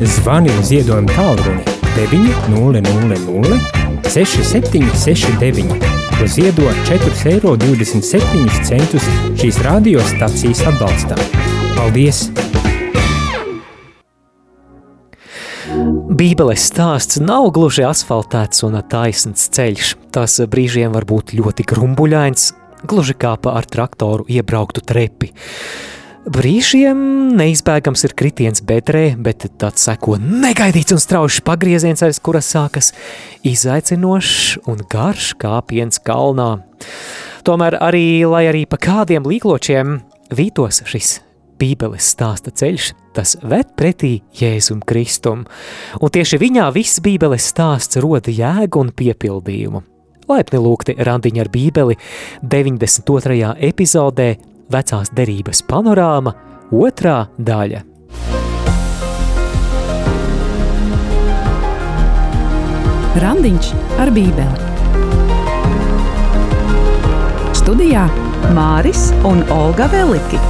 Zvani uz ziedojumu tālruni 900 6769 un ziedo 4,27 eiro šīs radiostacijas atbalstā. Paldies! Bībeles stāsts nav gluži asfaltēts un taisns ceļš. Tas brīžiem var būt ļoti grumbuļains, gluži kā pa ar traktoru iebrauktu trepi. Brīžiem neizbēgams ir kritiens bedrē, bet tad seko negaidīts un straušs pagrieziens, aiz kura sākas izaicinošs un garš kāpiens kalnā. Tomēr arī, lai arī pa kādiem līkločiem vītos šis Bībeles stāsta ceļš, tas ved pretī Jēzum Kristum, un tieši viņā viss Bībeles stāsts roda jēgu un piepildījumu. Laipni lūgti randiņa ar Bībeli 92. epizodē vecās derības panorāma, otrā daļa. Randiņš ar Bībeli. Studijā Māris un Olga Veliki.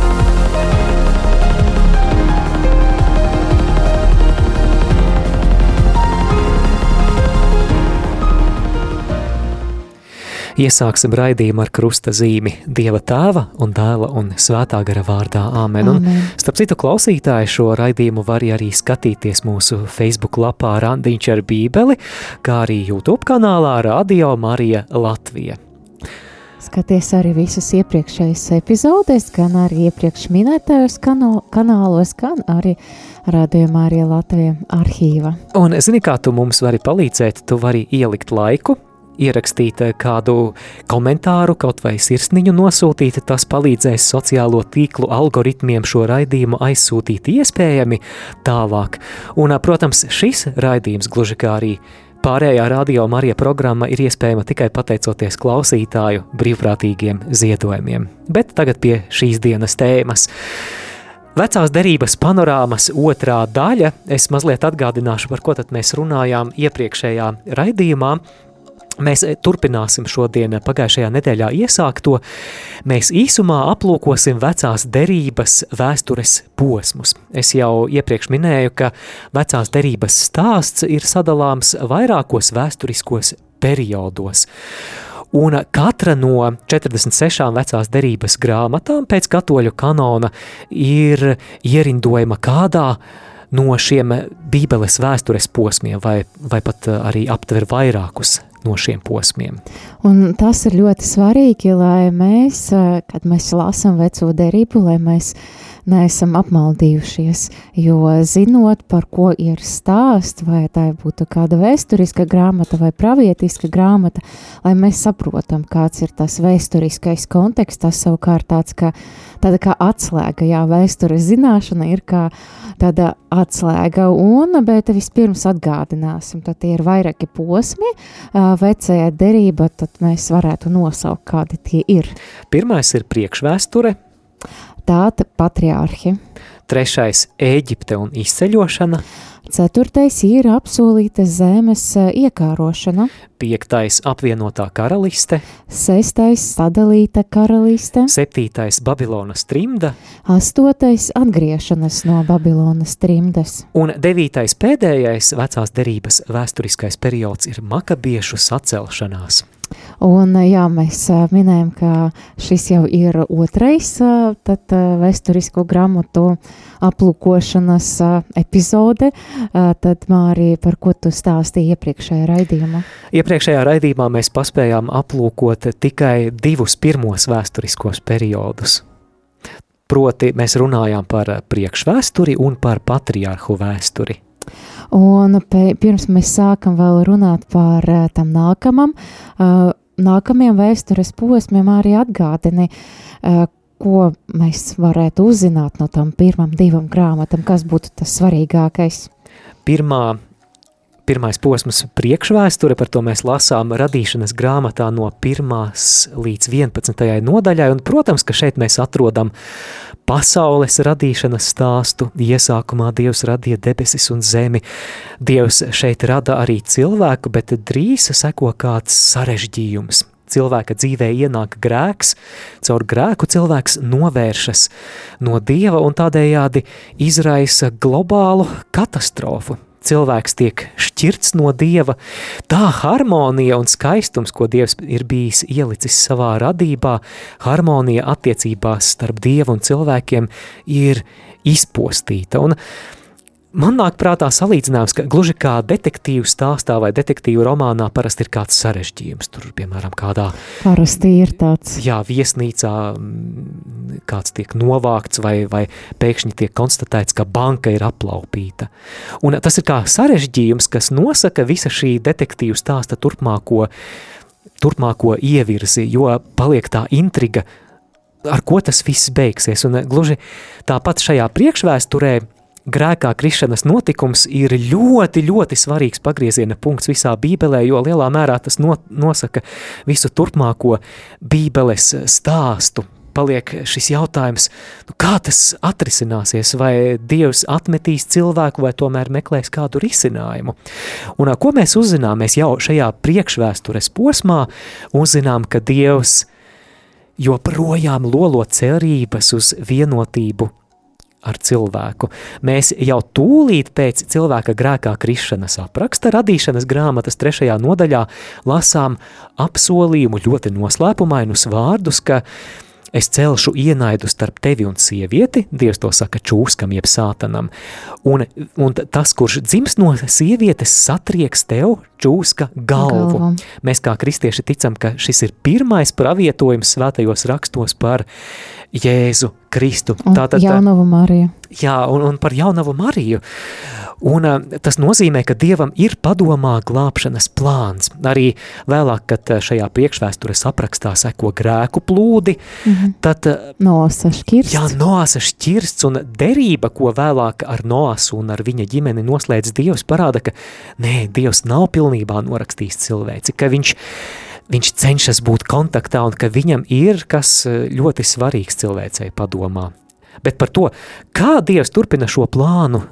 Iesāksim raidījumu ar krusta zīmi Dieva tēva un dēla un svētā gara vārdā Āmen. Amen. Un, starp citu klausītāju šo raidījumu var arī skatīties mūsu Facebook lapā Randiņš ar bībeli, kā arī YouTube kanālā Radio Marija Latvija. Skaties arī visus iepriekšējos epizodes, gan arī iepriekš minētajos kanālos, gan arī rādījumā arī Latvijas arhīva. Un zini, kā tu mums vari palīdzēt, tu vari ielikt laiku ierakstīt kādu komentāru, kaut vai sirsniņu nosūtīt, tas palīdzēs sociālo tīklu algoritmiem šo raidījumu aizsūtīt iespējami tālāk. Un, protams, šis raidījums, gluži kā arī pārējā radio Marija programma, ir iespējama tikai pateicoties klausītāju brīvprātīgiem ziedojumiem. Bet tagad pie šīs dienas tēmas. Vecās derības panorāmas otrā daļa. Es mazliet atgādināšu, par ko tad mēs runājām iepriekšējā raidījumā. Mēs eh, turpināsim šodien eh, pagājušajā nedēļā iesākto. Mēs īsumā aplūkosim vecās derības vēstures posmus. Es jau iepriekš minēju, ka vecās derības stāsts ir sadalāms vairākos vēsturiskos periodos. Un katra no 46 vecās derības grāmatām pēc katoļu kanona ir ierindojama kādā no šiem bībeles vēstures posmiem, vai, vai pat eh, arī aptver vairākus no šiem posmiem. Un tas ir ļoti svarīgi, lai mēs, kad mēs lasām veco derību, lai mēs neesam apmaldījušies, jo zinot, par ko ir stāsts, vai tā būtu kāda vēsturiska grāmata vai pravietiska grāmata, lai mēs saprotam, kāds ir tas vēsturiskais konteksts, tas savukārt tāds, ka tāda kā atslēga, jā, vēstures zināšana ir kā tāda atslēga, un, bet vispirms atgādināsim, tad tie ir vairāki posmi, vecajā derība, tad mēs varētu nosaukt, kādi tie ir. Pirmais ir priekšvēsture, tāda patriārhi. Trešais – Ēģipte un izceļošana. Ceturtais ir apsolīta zemes e, iekārošana. Piektais – apvienotā karaliste. Sestais – sadalīta karaliste. Septītais – Babilonas trimda. Astotais – atgriešanas no Babilonas trimdas. Un devītais pēdējais vecās derības vēsturiskais periods ir makabiešu sacelšanās. Un, jā, mēs minējam, ka šis jau ir otrais tad, vēsturisko grāmatu aplūkošanas epizode. Tad, Mārija, par ko tu stāstīji iepriekšējā raidījumā? Iepriekšējā raidījumā mēs paspējām aplūkot tikai divus pirmos vēsturiskos periodus. Proti, mēs runājām par priekšvēsturi un par patriārhu vēsturi. Un pirms mēs sākam vēl runāt par eh, tam nākamam, eh, nākamiem vēstures posmiem arī atgādini, ko mēs varētu uzzināt no tam pirmam divam grāmatam, kas būtu tas svarīgākais. Pirmā pirmais posms priekšvēsture, par to mēs lasām radīšanas grāmatā no 1. līdz 11. nodaļai, un, protams, ka šeit mēs atrodam pasaules radīšanas stāstu. Iesākumā Dievs radīja debesis un zemi. Dievs šeit rada arī cilvēku, bet drīz seko kāds sarežģījums. cilvēka dzīvē ienāk grēks, caur grēku cilvēks novēršas no Dieva un tādējādi izraisa globālu katastrofu. Cilvēks tiek šķirts no Dieva. Tā harmonija un skaistums, ko Dievs ir bijis ielicis savā radībā, harmonija attiecībās starp Dievu un cilvēkiem ir izpostīta. Un Man nāk prātā salīdzinājums, ka gluži kā detektīvu stāstā vai detektīvu romānā parasti ir kāds sarežģījums. Tur, piemēram, kādā parasti ir tāds. Jā, viesnīcā mm, kāds tiek novākts vai, vai pēkšņi tiek konstatēts, ka banka ir aplaupīta. Un tas ir kā sarežģījums, kas nosaka visa šī detektīvu stāsta turpmāko, turpmāko ievirzi, jo paliek tā intriga, ar ko tas viss beigsies. Un gluži tāpat šajā priekšvēsturē grēkā krišanas notikums ir ļoti, ļoti svarīgs pagrieziena punkts visā Bībelē, jo lielā mērā tas no, nosaka visu turpmāko Bībeles stāstu. Paliek šis jautājums, nu kā tas atrisināsies, vai Dievs atmetīs cilvēku, vai tomēr meklēs kādu risinājumu. Un ko mēs uzzinām? Mēs jau šajā priekšvēstures posmā uzzinām, ka Dievs joprojām lolo cerības uz vienotību ar cilvēku. Mēs jau tūlīt pēc cilvēka grēkā krišanas apraksta radīšanas grāmatas trešajā nodaļā lasām apsolījumu ļoti noslēpumainus vārdus, ka es celšu ienaidu starp tevi un sievieti, Dievs to saka čūskam jeb sātanam, un, un tas, kurš dzims no sievietes, satrieks tev čūska galvu. galvu. Mēs kā kristieši ticam, ka šis ir pirmais pravietojums svētajos rakstos par Jēzu Kristu. Un Tātad, jaunavu Mariju. Jā, un, un par jaunavu Mariju. Un tas nozīmē, ka Dievam ir padomā glābšanas plāns. Arī vēlāk, kad šajā priekšvēstures aprakstā seko grēku plūdi, mm -hmm. tad Noasa šķirsts. Jā, Noasa šķirsts un derība, ko vēlāk ar Noasu un ar viņa ģimeni noslēdz Dievs, parāda, ka nē, Dievs nav pilnībā norakstījis cilvēci, ka viņš viņš cenšas būt kontaktā un ka viņam ir kas ļoti svarīgs cilvēcei padomā. Bet par to, kā Dievs turpina šo plānu,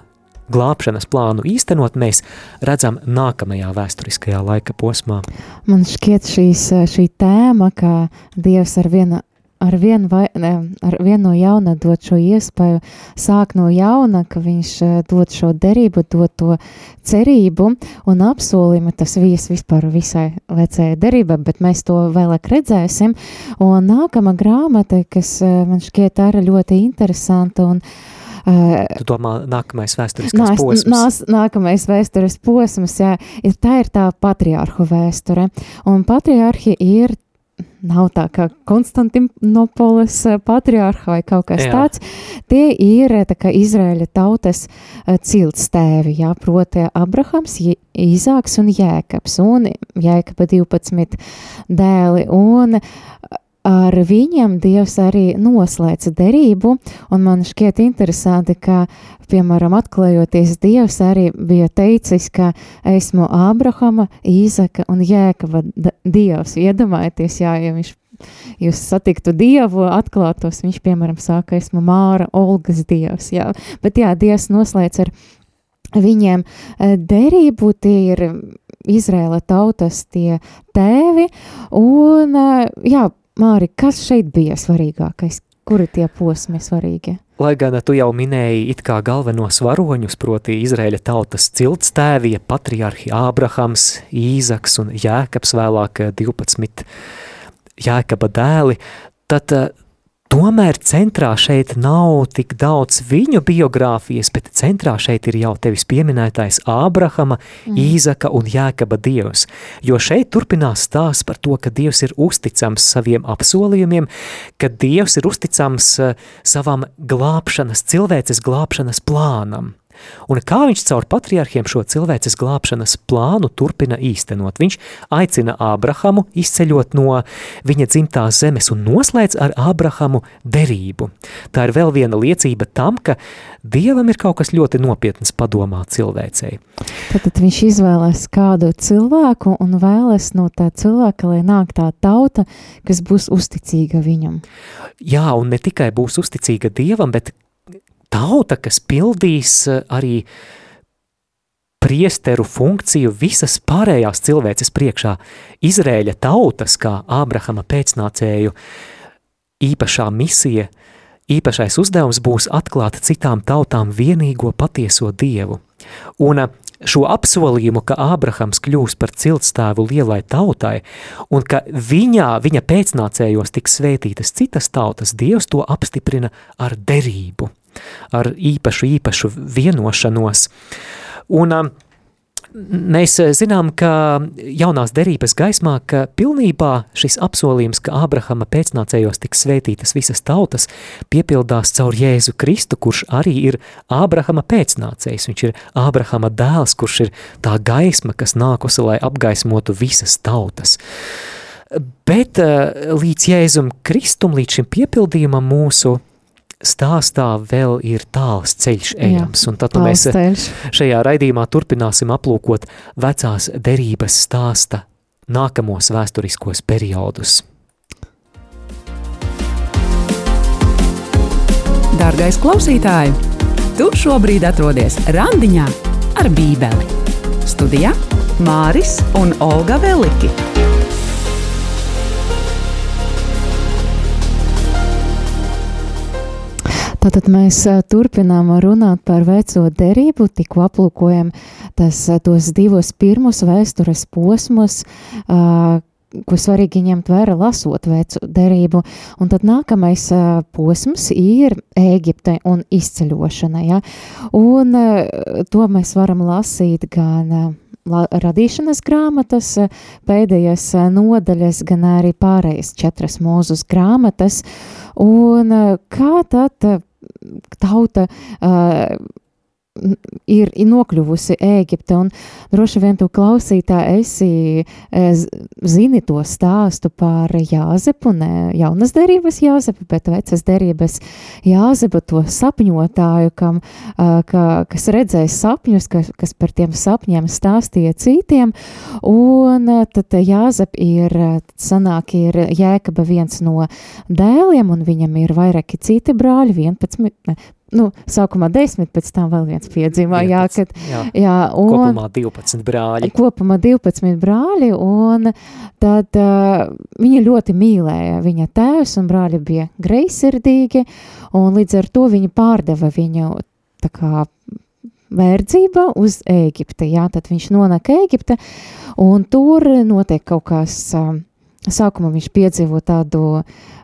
glābšanas plānu īstenot, mēs redzam nākamajā vēsturiskajā laika posmā. Man šķiet šīs, šī tēma, ka Dievs ar vienu ar vienu, vai, ar vienu no jauna dot šo iespēju, sāk no jauna, ka viņš eh, dod šo derību, dod to cerību un apsolījumu. Tas vies vispār visai vecajai derībai, bet mēs to vēlāk redzēsim. Un nākama grāmata, kas eh, man šķiet arī ļoti interesanta un Uh, tu domā, nākamais vēstures nā, posms? Nās, nākamais vēstures posms, jā, ir tā ir tā patriārhu vēsture. Un patriārhi ir nav tā kā Konstantinopolis eh, patriārha vai kaut kas Jā. tāds. Tie ir eh, tā kā Izraēļa tautas uh, ciltstēvi, jā, proti Abrahams, Īzāks un Jēkabs, un Jēkaba 12 dēli, un ar viņiem Dievs arī noslēdza derību, un man šķiet interesanti, ka, piemēram, atklājoties Dievs arī bija teicis, ka esmu Ābrahama, Īzaka un Jēkaba Dievs. Iedomājieties, jā, ja viņš jūs satiktu Dievu, atklātos, viņš, piemēram, sāka, esmu Māra, Olgas Dievs, jā. Bet jā, Dievs noslēdz ar viņiem eh, derību, tie ir Izrēla tautas tie tēvi, un eh, jā, Māri, kas šeit bija svarīgākais? Kuri tie posmi svarīgi? Lai gan tu jau minēji it kā galvenos varoņus, proti Izraēļa tautas cilts tēvie, patriarhi Ābrahams, Īzaks un Jēkabs vēlāk 12 Jēkaba dēli, tad Tomēr centrā šeit nav tik daudz viņu biogrāfijas, bet centrā šeit ir jau tevis pieminētais Ābrahama, mm. Īzaka un Jēkaba dievs, jo šeit turpinās stāsts par to, ka dievs ir uzticams saviem apsolījumiem, ka dievs ir uzticams uh, savam glābšanas, cilvēces glābšanas plānam. Un kā viņš caur patriarchiem šo cilvēces glābšanas plānu turpina īstenot? Viņš aicina Ābrahamu izceļot no viņa dzimtās zemes un noslēdz ar Ābrahamu derību. Tā ir vēl viena liecība tam, ka Dievam ir kaut kas ļoti nopietns padomā cilvēcei. Tad viņš izvēlēs kādu cilvēku un vēlas no tā cilvēka, lai nāk tā tauta, kas būs uzticīga viņam. Jā, un ne tikai būs uzticīga Dievam, bet tauta, kas pildīs eh, arī priesteru funkciju visas pārējās cilvēces priekšā. Izrēļa tautas, kā Ābrahama pēcnācēju, īpašā misija, īpašais uzdevums būs atklāt citām tautām vienīgo patieso dievu. Un šo apsolījumu, ka Ābrahams kļūs par ciltstāvu lielai tautai un ka viņā, viņa pēcnācējos tiks svētītas citas tautas, Dievs to apstiprina ar derību, ar īpašu, īpašu vienošanos. Un um, Mēs eh, zinām, ka jaunās derības gaismā, ka pilnībā šis apsolījums, ka Ābrahama pēcnācējos tiks svētītas visas tautas, piepildās caur Jēzu Kristu, kurš arī ir Ābrahama pēcnācējs. Viņš ir Ābrahama dēls, kurš ir tā gaisma, kas nākusi, lai apgaismotu visas tautas. Bet eh, līdz Jēzum Kristum, līdz šim piepildījumam mūsu stāstā vēl ir tāls ceļš ejams, Jā, un tad mēs ceļš. šajā raidījumā turpināsim aplūkot vecās derības stāsta nākamos vēsturiskos periodus. Dārgais klausītāj, tu šobrīd atrodies randiņā ar bībeli. Studijā Māris un Olga Veliki. Tātad mēs turpinām runāt par veco derību, tikko aplūkojam tas, tos divus pirmus vēstures posmus, ko svarīgi ņemt vērā, lasot vecu derību. Un tad nākamais posms ir Ēģipte un izceļošana. Ja? Un to mēs varam lasīt gan radīšanas grāmatas, pēdējās nodaļas, gan arī pārējās četras mūzus grāmatas. Un kā tad tauta uh, ir nokļuvusi Ēģipte, droši vien tu klausītā esi zini to stāstu par Jāzepu, ne jaunas derības Jāzepu, bet vecas derības Jāzepu, to sapņotāju, kam, ka, kas redzēja sapņus, kas, kas par tiem sapņiem stāstīja citiem, un tad Jāzep ir, sanāk, ir Jēkaba viens no dēliem, un viņam ir vairāki citi brāļi, 11, ne, nu, sākumā desmit, pēc tam vēl viens piedzimā, 11, jā, kad, jā, jā, un, kopumā 12 brāļi. Kopumā 12 brāļi, un tad uh, viņa ļoti mīlēja viņa tēvs, un brāļi bija greisirdīgi, un līdz ar to viņa pārdeva viņu tā kā verdzība uz Ēģipte, jā, tad viņš nonāk Ēģipte, un tur notiek kaut kas, uh, sākumā viņš piedzīvo tādu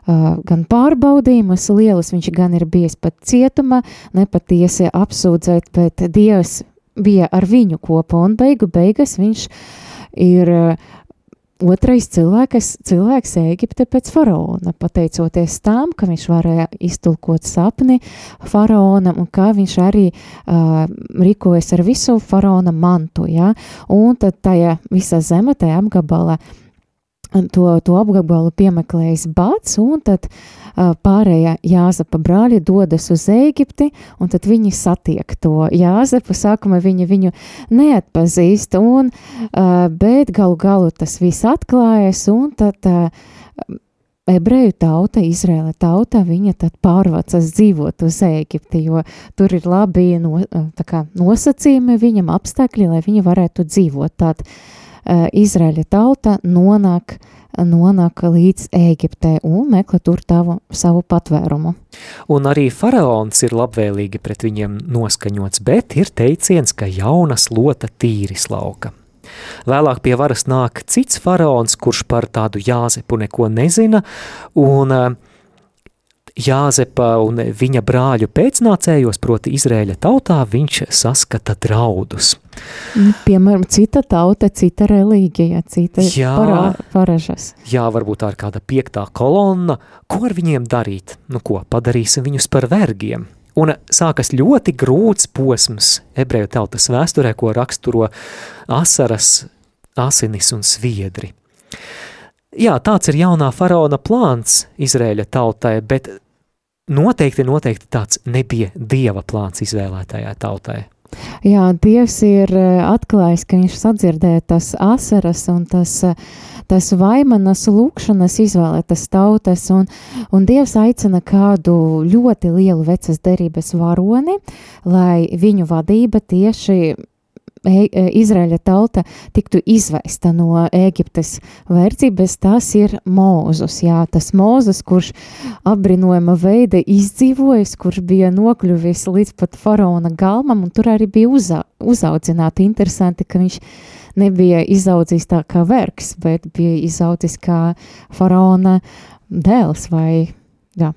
Uh, gan pārbaudījumus lielus, viņš gan ir bijis pat cietuma, nepatiesi apsūdzēt, bet Dievs bija ar viņu kopā un beigu beigas viņš ir otrais cilvēks, cilvēks Ēģipte pēc faraona, pateicoties tam, ka viņš varēja iztulkot sapni faraonam un kā viņš arī uh, rīkojas ar visu faraona mantu, ja? un tad tajā visa zeme, tajā apgabala uh, to, to apgabalu piemeklējis Bats, un tad uh, pārējā Jāzepa brāļi dodas uz Ēģipti, un tad viņi satiek to Jāzepu, sākumā viņi viņu neatpazīst, un, uh, bet galu galu tas viss atklājas, un tad uh, ebreju tauta, Izrēla tauta, viņa tad pārvācas dzīvot uz Ēģipti, jo tur ir labi no, kā, nosacījumi viņam apstākļi, lai viņi varētu dzīvot. Eh, Izraēļa tauta nonāk, nonāk līdz Ēģiptē un meklē tur tavu, savu patvērumu. Un arī faraons ir labvēlīgi pret viņiem noskaņots, bet ir teiciens, ka jauna slota tīri slauka. Vēlāk pie varas nāk cits faraons, kurš par tādu Jāzepu neko nezina, un uh, Jāzepa un viņa brāļu pēcnācējos, proti Izrēļa tautā, viņš saskata draudus. Nu, piemēram, cita tauta, cita reliģija, cita jā, paražas. Jā, varbūt tā ir kāda piektā kolonna. Ko ar viņiem darīt? Nu ko, padarīsim viņus par vergiem. Un sākas ļoti grūts posms ebreju tautas vēsturē, ko raksturo asaras, asinis un sviedri. Jā, tāds ir jaunā faraona plāns Izrēļa tautai, bet noteikti, noteikti tāds nebija dieva plāns izvēlētajai tautai. Jā, Dievs ir eh, atklājis, ka viņš sadzirdēja tas asaras un tas, eh, tas vaimanas lūkšanas izvēlētas tautas, un, un Dievs aicina kādu ļoti lielu vecas derības varoni, lai viņu vadība tieši e, e Izraēļa tauta tiktu izveista no Ēģiptes verdzības, tas ir Mūzus. Jā, tas Mūzus, kurš apbrīnojama veida izdzīvojis, kurš bija nokļuvis līdz pat faraona galmam, un tur arī bija uzā, uzaudzināti. Interesanti, ka viņš nebija izaudzis tā kā vergs, bet bija izaudzis kā faraona dēls vai, jā.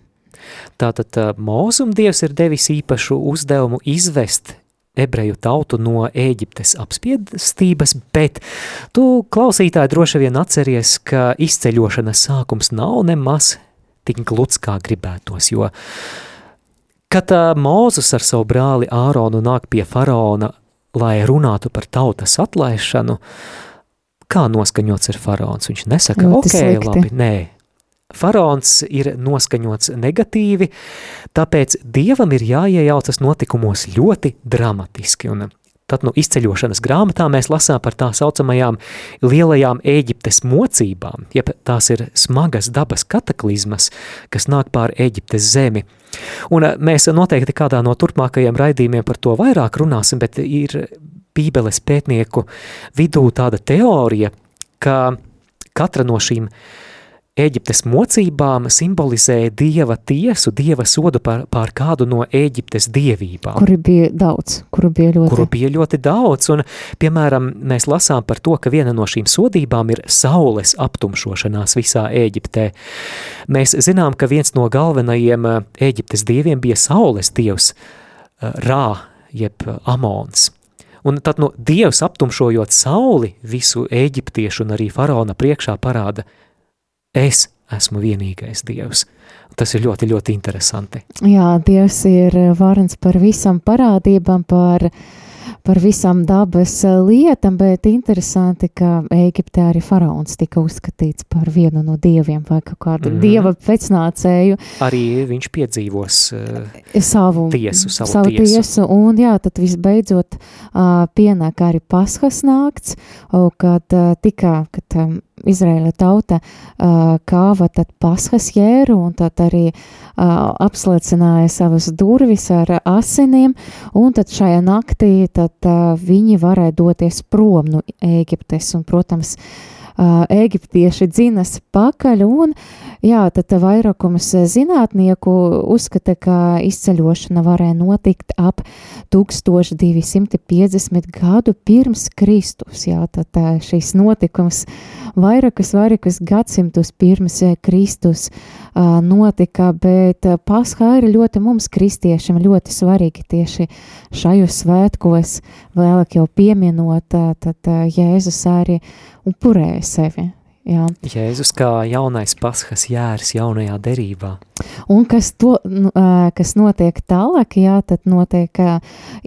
Tātad mūzumdievs ir devis īpašu uzdevumu izvest ebreju tautu no Ēģiptes apspiedstības, bet tu klausītāji droši vien atceries, ka izceļošanas sākums nav nemaz tik gluds, kā gribētos, jo kad Mūzus ar savu brāli Āronu nāk pie faraona lai runātu par tautas atlaišanu, kā noskaņots ir faraons. Viņš nesaka, Ļoti ok, slikti. labi, nē. Faraons ir noskaņots negatīvi, tāpēc dievam ir jāiejaucas notikumos ļoti dramatiski. Un Tad nu izceļošanas grāmatā mēs lasām par tā saucamajām lielajām Ēģiptes mocībām, jeb tās ir smagas dabas kataklizmas, kas nāk pār Ēģiptes zemi. Un eh, mēs noteikti kādā no turpmākajiem raidījumiem par to vairāk runāsim, bet ir bībeles pētnieku vidū tāda teorija, ka katra no šīm uh, Ēģiptes mocībām simbolizēja dieva tiesu, dieva sodu pār, pār kādu no Ēģiptes dievībām. Kuri bija daudz, kuru bija ļoti. Kuru bija ļoti daudz, un, piemēram, mēs lasām par to, ka viena no šīm sodībām ir saules aptumšošanās visā Ēģiptē. Mēs zinām, ka viens no galvenajiem eh, Ēģiptes dieviem bija saules dievs eh, Rā, jeb Amons. Un tad no dievs aptumšojot sauli visu eģiptiešu un arī faraona priekšā parāda – es esmu vienīgais Dievs. Tas ir ļoti, ļoti interesanti. Jā, Dievs ir varens par visam parādībām, par, par visām dabas lietām, bet interesanti, ka Ēģiptē arī faraons tika uzskatīts par vienu no dieviem vai kaut kādu mm dieva pēcnācēju. Arī viņš piedzīvos uh, savu tiesu, savu, savu tiesu. tiesu. Un jā, tad visbeidzot uh, pienāk arī paschas nakts, kad uh, tika, kad um, Izraēla tauta uh, kāva tad paskas jēru un tad arī uh, apsliecināja savas durvis ar asinīm, un tad šajā naktī tad uh, viņi varēja doties prom no Ēģiptes, un, protams, uh, Ēģiptieši dzinas pakaļ, un jā, tad vairākums zinātnieku uzskata, ka izceļošana varēja notikt ap 1250 gadu pirms Kristus. Jā, tad šīs notikums vairākus, vairākus gadsimtus pirms Kristus notika, bet Paskā ir ļoti mums kristiešiem ļoti svarīgi tieši šajos svētkos, vēlāk jau pieminot, tad Jēzus arī upurēja sevi. Jā. Jēzus kā jaunais paskas jērs jaunajā derībā. Un kas, to, nu, kas notiek tālāk, jā, tad notiek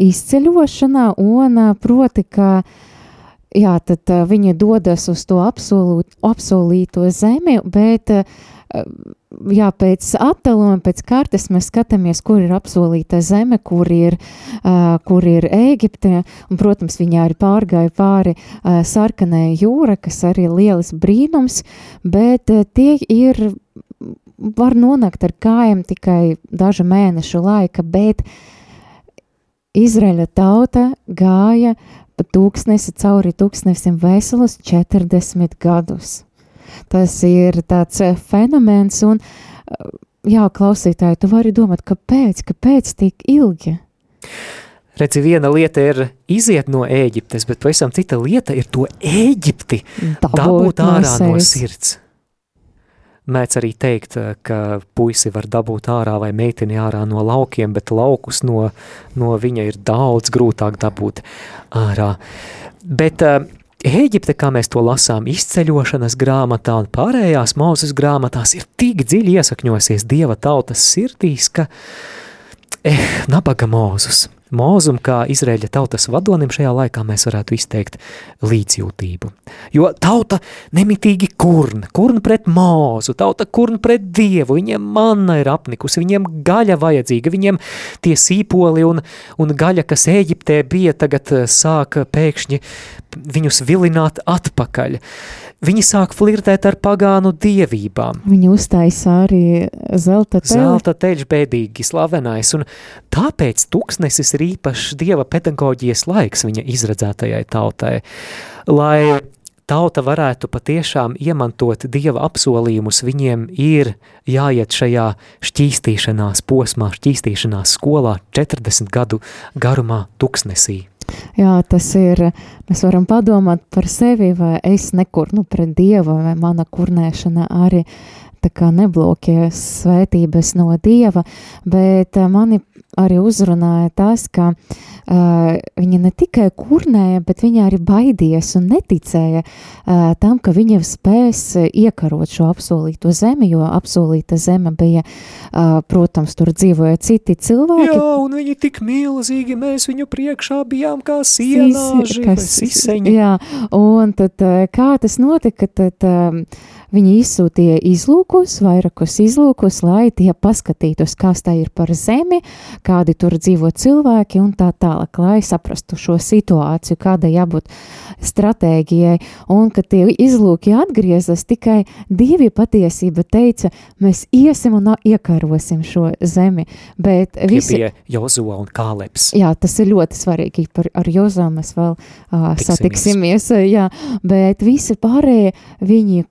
izceļošana un proti, ka jā, tad viņi dodas uz to absolūt, absolīto zemi, bet jā, pēc attēlojuma, pēc kartes mēs skatāmies, kur ir apsolīta zeme, kur ir, uh, kur ir Ēģipte, un, protams, viņa arī pārgāja pāri uh, sarkanai jūra, kas arī ir lielis brīnums, bet uh, tie ir, var nonākt ar kājiem tikai dažu mēnešu laika, bet Izraēļa tauta gāja pa tūkstnesi cauri tūkstnesim veselus 40 gadus. Tas ir tāds eh, fenomens, un eh, jā, klausītāji, tu vari domāt, kāpēc, kāpēc tik ilgi? Redzi, viena lieta ir iziet no Ēģiptes, bet pavisam cita lieta ir to Ēģipti dabūt, dabūt ārā no, no sirds. Mēdz arī teikt, eh, ka puisi var dabūt ārā vai meiteni ārā no laukiem, bet laukus no, no viņa ir daudz grūtāk dabūt ārā. Bet Ēģipte, kā mēs to lasām izceļošanas grāmatā un pārējās Mūzes grāmatās, ir tik dziļi iesakņosies Dieva tautas sirdīs, ka, eh, nabaga Mūzus – Mūzum kā Izraēļa tautas vadonim šajā laikā mēs varētu izteikt līdzjūtību. Jo tauta nemitīgi kurna, kurna pret mūzu, tauta kurna pret dievu, viņiem manna ir apnikusi, viņiem gaļa vajadzīga, viņiem tie sīpoli un, un gaļa, kas Ēģiptē bija, tagad eh, sāk pēkšņi viņus vilināt atpakaļ. Viņi sāk flirtēt ar pagānu dievībām. Viņi uztaisa arī zelta teļu. Zelta teļš bēdīgi slavenais, un tāpēc tūkstnesis ir īpašs dieva pedagoģijas laiks viņa izredzētajai tautai, lai tauta varētu patiešām iemantot dieva apsolījumus, viņiem ir jāiet šajā šķīstīšanās posmā, šķīstīšanās skolā 40 gadu garumā tuksnesī. Jā, tas ir, mēs varam padomāt par sevi, vai es nekurnu pret Dievu, vai mana kurnēšana arī neblokē svētības no Dieva, bet mani arī uzrunāja tas, ka uh, viņa ne tikai kurnēja, bet viņa arī baidījās un neticēja uh, tam, ka viņa spēs iekarot šo apsolīto zemi, jo apsolīta zeme bija, uh, protams, tur dzīvoja citi cilvēki. Jā, un viņi tik milzīgi, mēs viņu priekšā bijām kā sienāži, kas, siseņi. Jā, un tad kā tas notika, tad viņi izsūtīja izlūkus, vairākus izlūkus, lai tie paskatītos, kas tā ir par zemi, kādi tur dzīvo cilvēki un tā tālāk, lai saprastu šo situāciju, kādai jābūt stratēģijai, un kad tie izlūki atgriezas, tikai divi patiesība teica, mēs iesim un iekarosim šo zemi, bet visi... Tie bija Jozua un Kāleps. Jā, tas ir ļoti svarīgi, par, ar Jozua mēs vēl uh, satiksimies, jā, bet visi pārējie viņi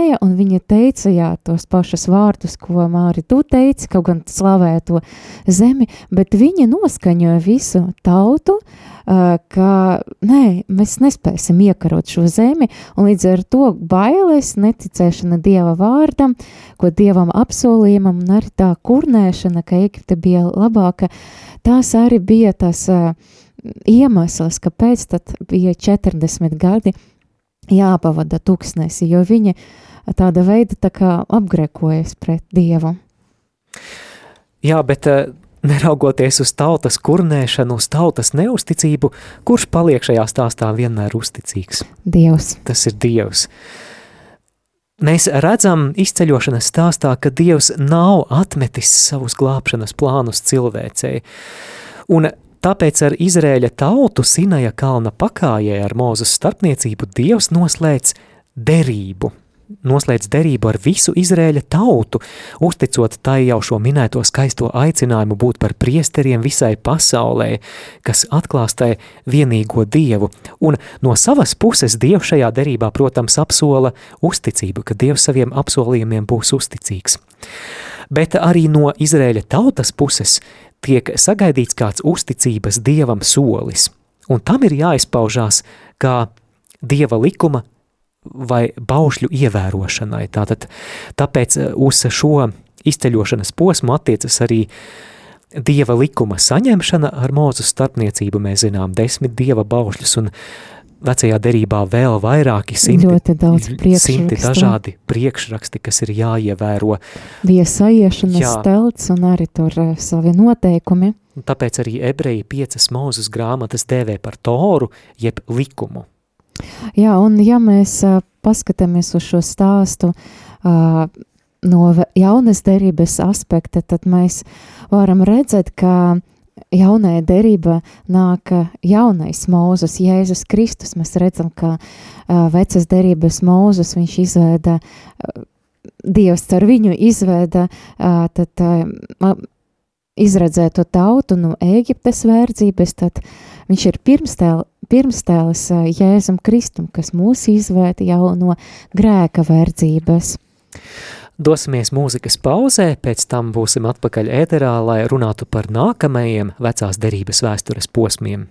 kurnēja, un viņa teica, jā, tos pašas vārdus, ko Māri tu teici, kaut gan slavēja to zemi, bet viņi noskaņoja visu tautu, ka nē, mēs nespēsim iekarot šo zemi, un līdz ar to bailes, neticēšana Dieva vārdam, ko Dievam apsolījumam, un arī tā kurnēšana, ka Eģipte bija labāka, tās arī bija tas iemesls, kāpēc tad bija 40 gadi jāpavada tuksnesi, jo viņi tāda veida tā kā apgrekojas pret Dievu. Jā, bet neraugoties uz tautas kurnēšanu, uz tautas neusticību, kurš paliek šajā stāstā vienmēr uzticīgs? Dievs. Tas ir Dievs. Mēs redzam izceļošanas stāstā, ka Dievs nav atmetis savus glābšanas plānus cilvēcei. Un tāpēc ar Izrēļa tautu Sinaja kalna pakājē ar Mūzes starpniecību Dievs noslēdz derību noslēdz derību ar visu Izrēļa tautu, uzticot tai jau šo minēto skaisto aicinājumu būt par priesteriem visai pasaulē, kas atklās tai vienīgo Dievu, un no savas puses Dievs šajā derībā, protams, apsola uzticību, ka Dievs saviem apsolījumiem būs uzticīgs. Bet arī no Izrēļa tautas puses tiek sagaidīts kāds uzticības Dievam solis, un tam ir jāizpaužās kā Dieva likuma vai baušļu ievērošanai. Tātad, tāpēc eh, uz šo izceļošanas posmu attiecas arī dieva likuma saņemšana ar mūzes starpniecību. Mēs zinām desmit dieva baušļus un vecajā derībā vēl vairāki simti, Ļoti daudz simti dažādi priekšraksti, kas ir jāievēro. Bija saiešanas Jā. stelts un arī tur uh, savi noteikumi. Tāpēc arī ebreji piecas mūzes grāmatas dēvē par toru, jeb likumu. Jā, un ja mēs paskatāmies uz šo stāstu no jaunas derības aspekta, tad mēs varam redzēt, ka jaunajā derībā nāk jaunais Mūzes, Jēzus Kristus. Mēs redzam, ka vecas derības Mūzes viņš izvēda, uh, Dievs ar viņu izvēda, uh, tad izredzēto tautu no Ēģiptes vērdzības, tad viņš ir pirmstēl, pirmstēlis Jēzum Kristum, kas mūs izvēta jau no grēka verdzības. Dosimies mūzikas pauzē, pēc tam būsim atpakaļ ēterā, lai runātu par nākamajiem vecās derības vēstures posmiem.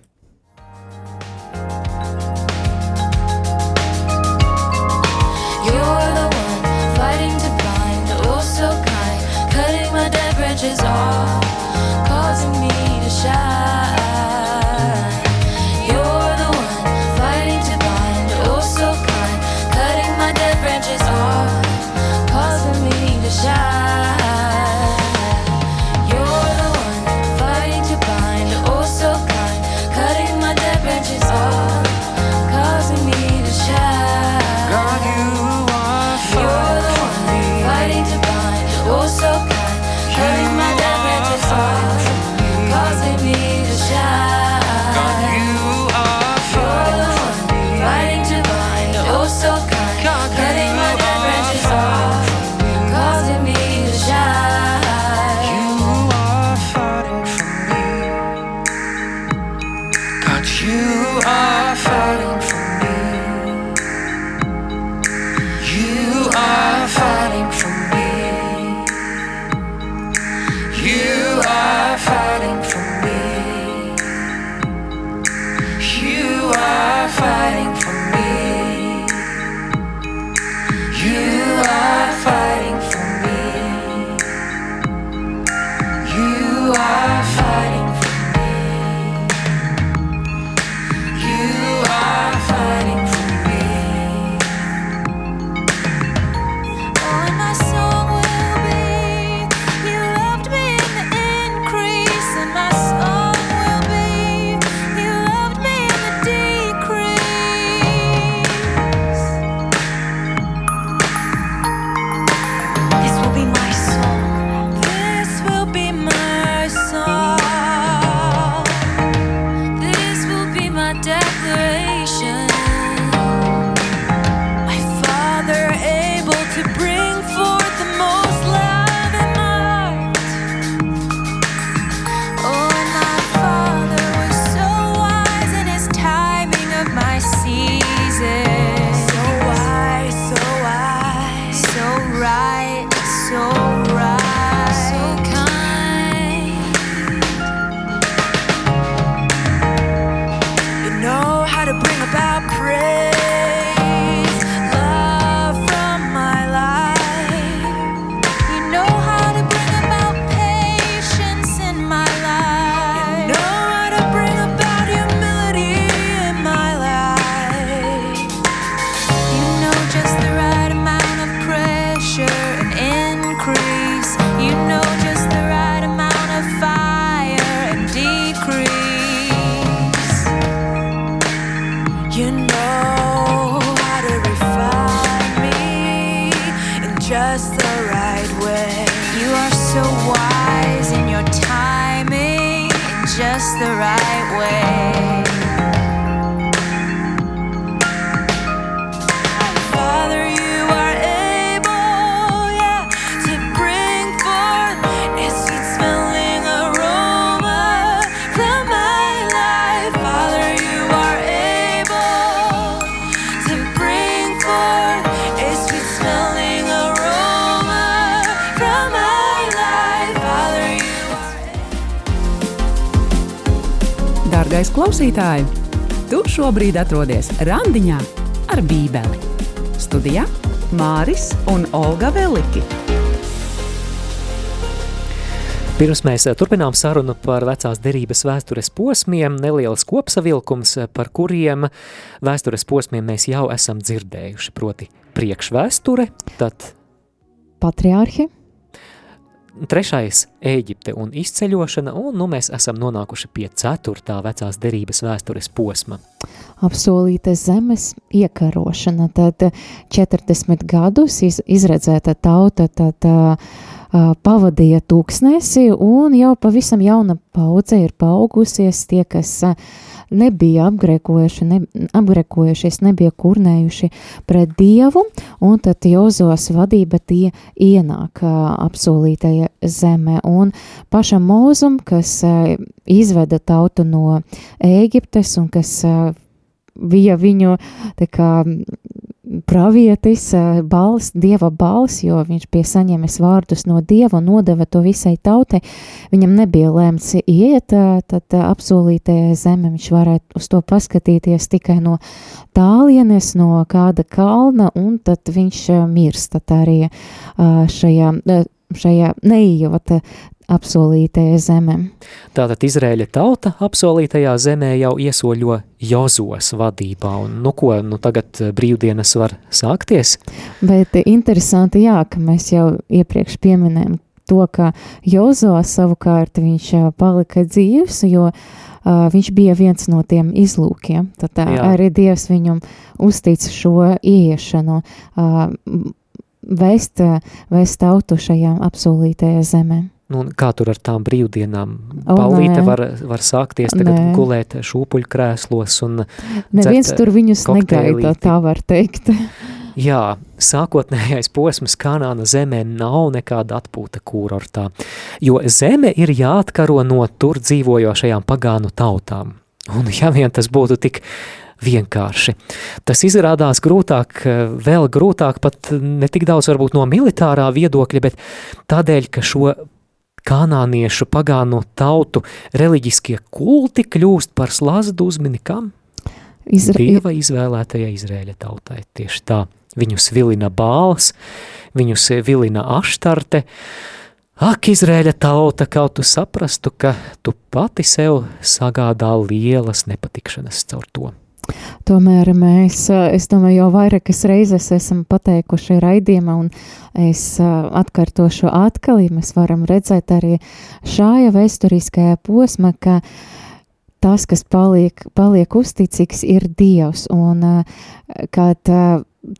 Šobrīd atrodies randiņā ar Bībeli. Studijā Māris un Olga Veliki. Pirms mēs eh, turpinām sarunu par vecās derības vēstures posmiem, neliels kopsavilkums, eh, par kuriem vēstures posmiem mēs jau esam dzirdējuši, proti priekšvēsture, tad patriārhi, Trešais – Ēģipte un izceļošana, un nu mēs esam nonākuši pie ceturtā vecās derības vēstures posma. Apsolītas zemes iekarošana, tad 40 gadus iz, izredzēta tauta, tad uh, pavadīja tūkstnesi, un jau pavisam jauna paudze ir paaugusies, tie, kas nebija apgrēkojuši, ne, apgrēkojušies, nebija kurnējuši pret Dievu, un tad Jozos vadība tie ienāk apsolītajā zemē, un pašam mūzum, kas izveda tautu no Ēģiptes, un kas bija viņu kā pravietis, bals, dieva bals, jo viņš bija saņēmis vārdus no dieva un nodeva to visai tautai. Viņam nebija lēmts iet, tad apsolītajā zeme viņš varētu uz to paskatīties tikai no tālienes, no kāda kalna, un tad viņš mirsta arī šajā, šajā neiejot apsolītajai zemē. Tātad Izrēļa tauta apsolītajā zemē jau iesoļo Jozos vadībā, un nu ko, nu tagad brīvdienas var sākties? Bet interesanti, jā, ka mēs jau iepriekš pieminējam to, ka Jozo savukārt viņš palika dzīvs, jo uh, viņš bija viens no tiem izlūkiem. Tad uh, arī Dievs viņam uztic šo ieiešanu, uh, vēst, vēst tautu šajā apsolītajā zemē. Nu, kā tur ar tām brīvdienām? Paulīte var, var sākties tagad nē. gulēt šūpuļkrēslos un Neviens tur viņus negaida, tā var teikt. Jā, sākotnējais posms Kanāna zemē nav nekāda atpūta kūrortā, jo zeme ir jāatkaro no tur dzīvojošajām pagānu tautām. Un ja vien tas būtu tik vienkārši. Tas izrādās grūtāk, vēl grūtāk pat ne tik daudz varbūt no militārā viedokļa, bet tādēļ, ka šo kanāniešu pagānu tautu reliģiskie kulti kļūst par slazdu uzminikam? Izra... Dieva izvēlētajai Izrēļa tautai. Tieši tā. Viņus vilina bāls, viņus vilina aštarte. Ak, Izrēļa tauta, kaut tu saprastu, ka tu pati sev sagādā lielas nepatikšanas caur to. Tomēr mēs, es domāju, jau vairākas reizes esam pateikuši raidījumā, un es atkārtošu atkal, ja mēs varam redzēt arī šajā vēsturiskajā posmā, ka tas, kas paliek, paliek uzticīgs, ir Dievs, un kad